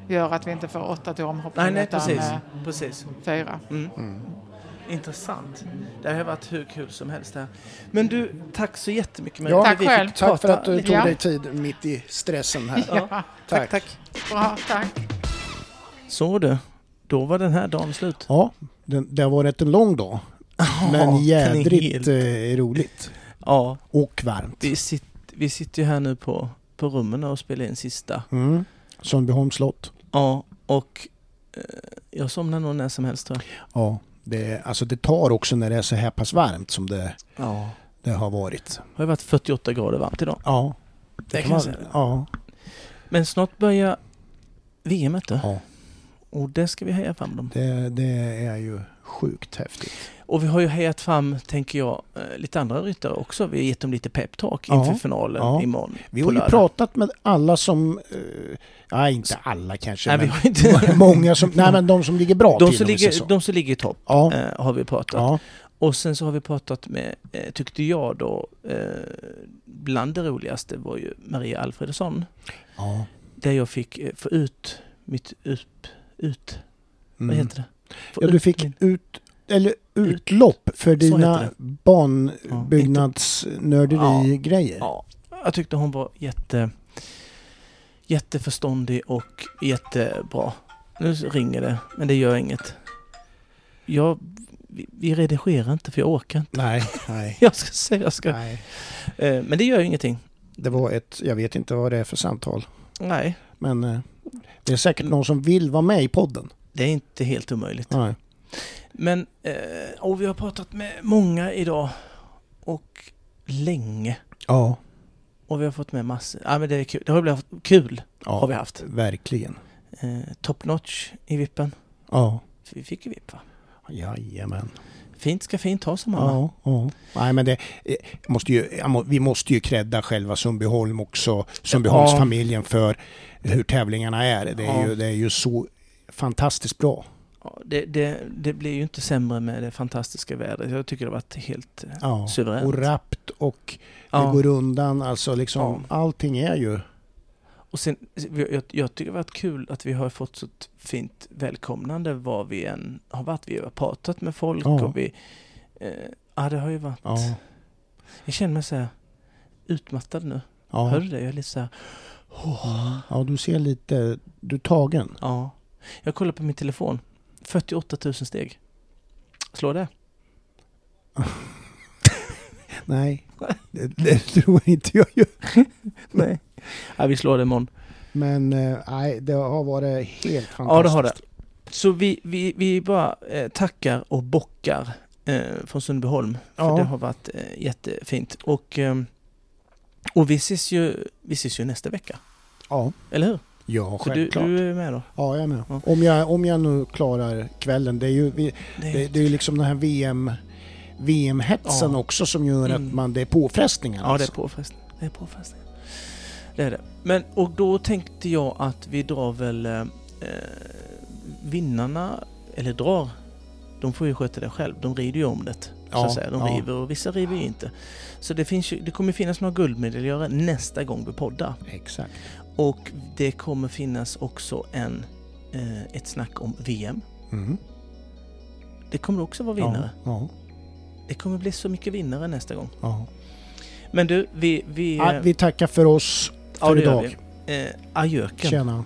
gör att vi inte får åtta till omhoppning Nej, nej, utan precis. eh, precis. fyra. Mm. Intressant. Det har varit hur kul som helst här. Men du, tack så jättemycket. Ja, för Tack vi själv. Tack för att du tog Ja. dig tid mitt i stressen här. Ja, tack, Tack. tack. Bra, tack. Så du, då var den här dagen slut. Ja, det, det har varit en lång dag. Men den jädrigt helt- eh, roligt. Ja, Och varmt. vi, sit, vi sitter ju här nu på, på rummen och spelar in sista. Mm. Sundbyholms slott. Ja, och eh, jag somnar nog när som helst tror jag. Ja, det, alltså det tar också när det är så här pass varmt som det, Ja. det har varit. Det har ju varit 48 grader varmt idag. Ja, Det kan man- säga. Ja, Men snart börjar VM då. ja Och det ska vi heja fram dem. det, det är ju sjukt häftigt. Och vi har ju hejat fram, tänker jag, eh, lite andra ryttare också. Vi har gett dem lite peptalk Ja, inför finalen ja. imorgon. Vi har ju pratat med alla som... Eh, nej, inte alla kanske. Nej, vi men har inte... många som... Nej, men de som ligger bra de, till. som vi ligger, de som ligger i topp Ja, eh, har vi pratat. ja, Och sen så har vi pratat med, eh, tyckte jag då, eh, bland det roligaste var ju Maria Alfredsson. ja. Där jag fick få ut mitt upp, ut, vad Mm. heter det? Ja, du fick min- ut, eller utlopp för dina banbyggnadsnörderi-grejer. Ja, jag tyckte hon var jätte, jätteförståndig och jättebra. Nu ringer det, men det gör inget. Jag, vi, vi redigerar inte för jag orkar inte. Nej, nej. Jag ska säga, jag ska. nej. Eh, men det gör ju ingenting. Det var ett, jag vet inte vad det är för samtal. Nej, Men eh, det är säkert någon som vill vara med i podden. Det är inte helt omöjligt. Nej. Men, eh, och vi har pratat med många idag och länge. Ja, Och vi har fått med massor. Ja, men det är kul. Det har blivit kul ja har vi haft. verkligen. Eh, top notch i vippen. Ja, För vi fick ju vipp va? jajamän. Fint ska fint ha som mamma. Ja, ja. Nej, men det eh, måste ju, vi måste ju credda själva Sundbyholm också, Sundbyholmsfamiljen för hur tävlingarna är. Det är, Ja. ju, det är ju så fantastiskt bra. Ja, det, det, det blir ju inte sämre med det fantastiska vädret. Jag tycker det har varit helt eh, Ja. suveränt. Och rappt och Ja. det går undan. Alltså liksom, allting är ju... Och sen, jag, jag tycker det har varit kul att vi har fått så ett fint välkomnande var vi än har varit. Vi har pratat med folk Ja. och vi... Eh, ja, det har ju varit... Ja, Jag känner mig så här utmattad nu. Hör ja. du det? Jag är lite så här... ja, du ser lite... Du är tagen. Ja. Jag kollar på min telefon. 48 000 steg. Slår det? Nej, det, det tror inte jag gör. Nej. Ja, vi slår det imorgon. Men eh, nej, det har varit helt fantastiskt. Ja, det har det. Så vi, vi, vi bara eh, tackar och bockar eh, från Sundbyholm. För Ja. det har varit eh, jättefint. Och, eh, och vi, ses ju, vi ses ju nästa vecka. Ja, Eller hur? Ja Så du, självklart. du är med då? Ja, jag är med. Ja. Om, jag, om jag nu klarar kvällen. Det är ju, vi, Det, det, är liksom den här VM... VM-hetsen Ja. också som gör Mm. att man, det är påfrestningar. ja, det är alltså. påfrestning. Det är. Det är det. Men, och då tänkte jag att vi drar väl eh, eh, vinnarna, eller drar, de får ju sköta det själv. De rider ju om det. så att säga. De ja. river och vissa river ju inte. Så det, finns ju, det kommer finnas några guldmedaljörer nästa gång vi poddar. Exakt. Och det kommer finnas också en, eh, ett snack om VM. Mm. Det kommer också vara vinnare. Ja, Det kommer bli så mycket vinnare nästa gång. ja. Men du, vi... vi, Ja, vi tackar för oss ja, för gör idag. vi. Eh, adjöken. Tjena.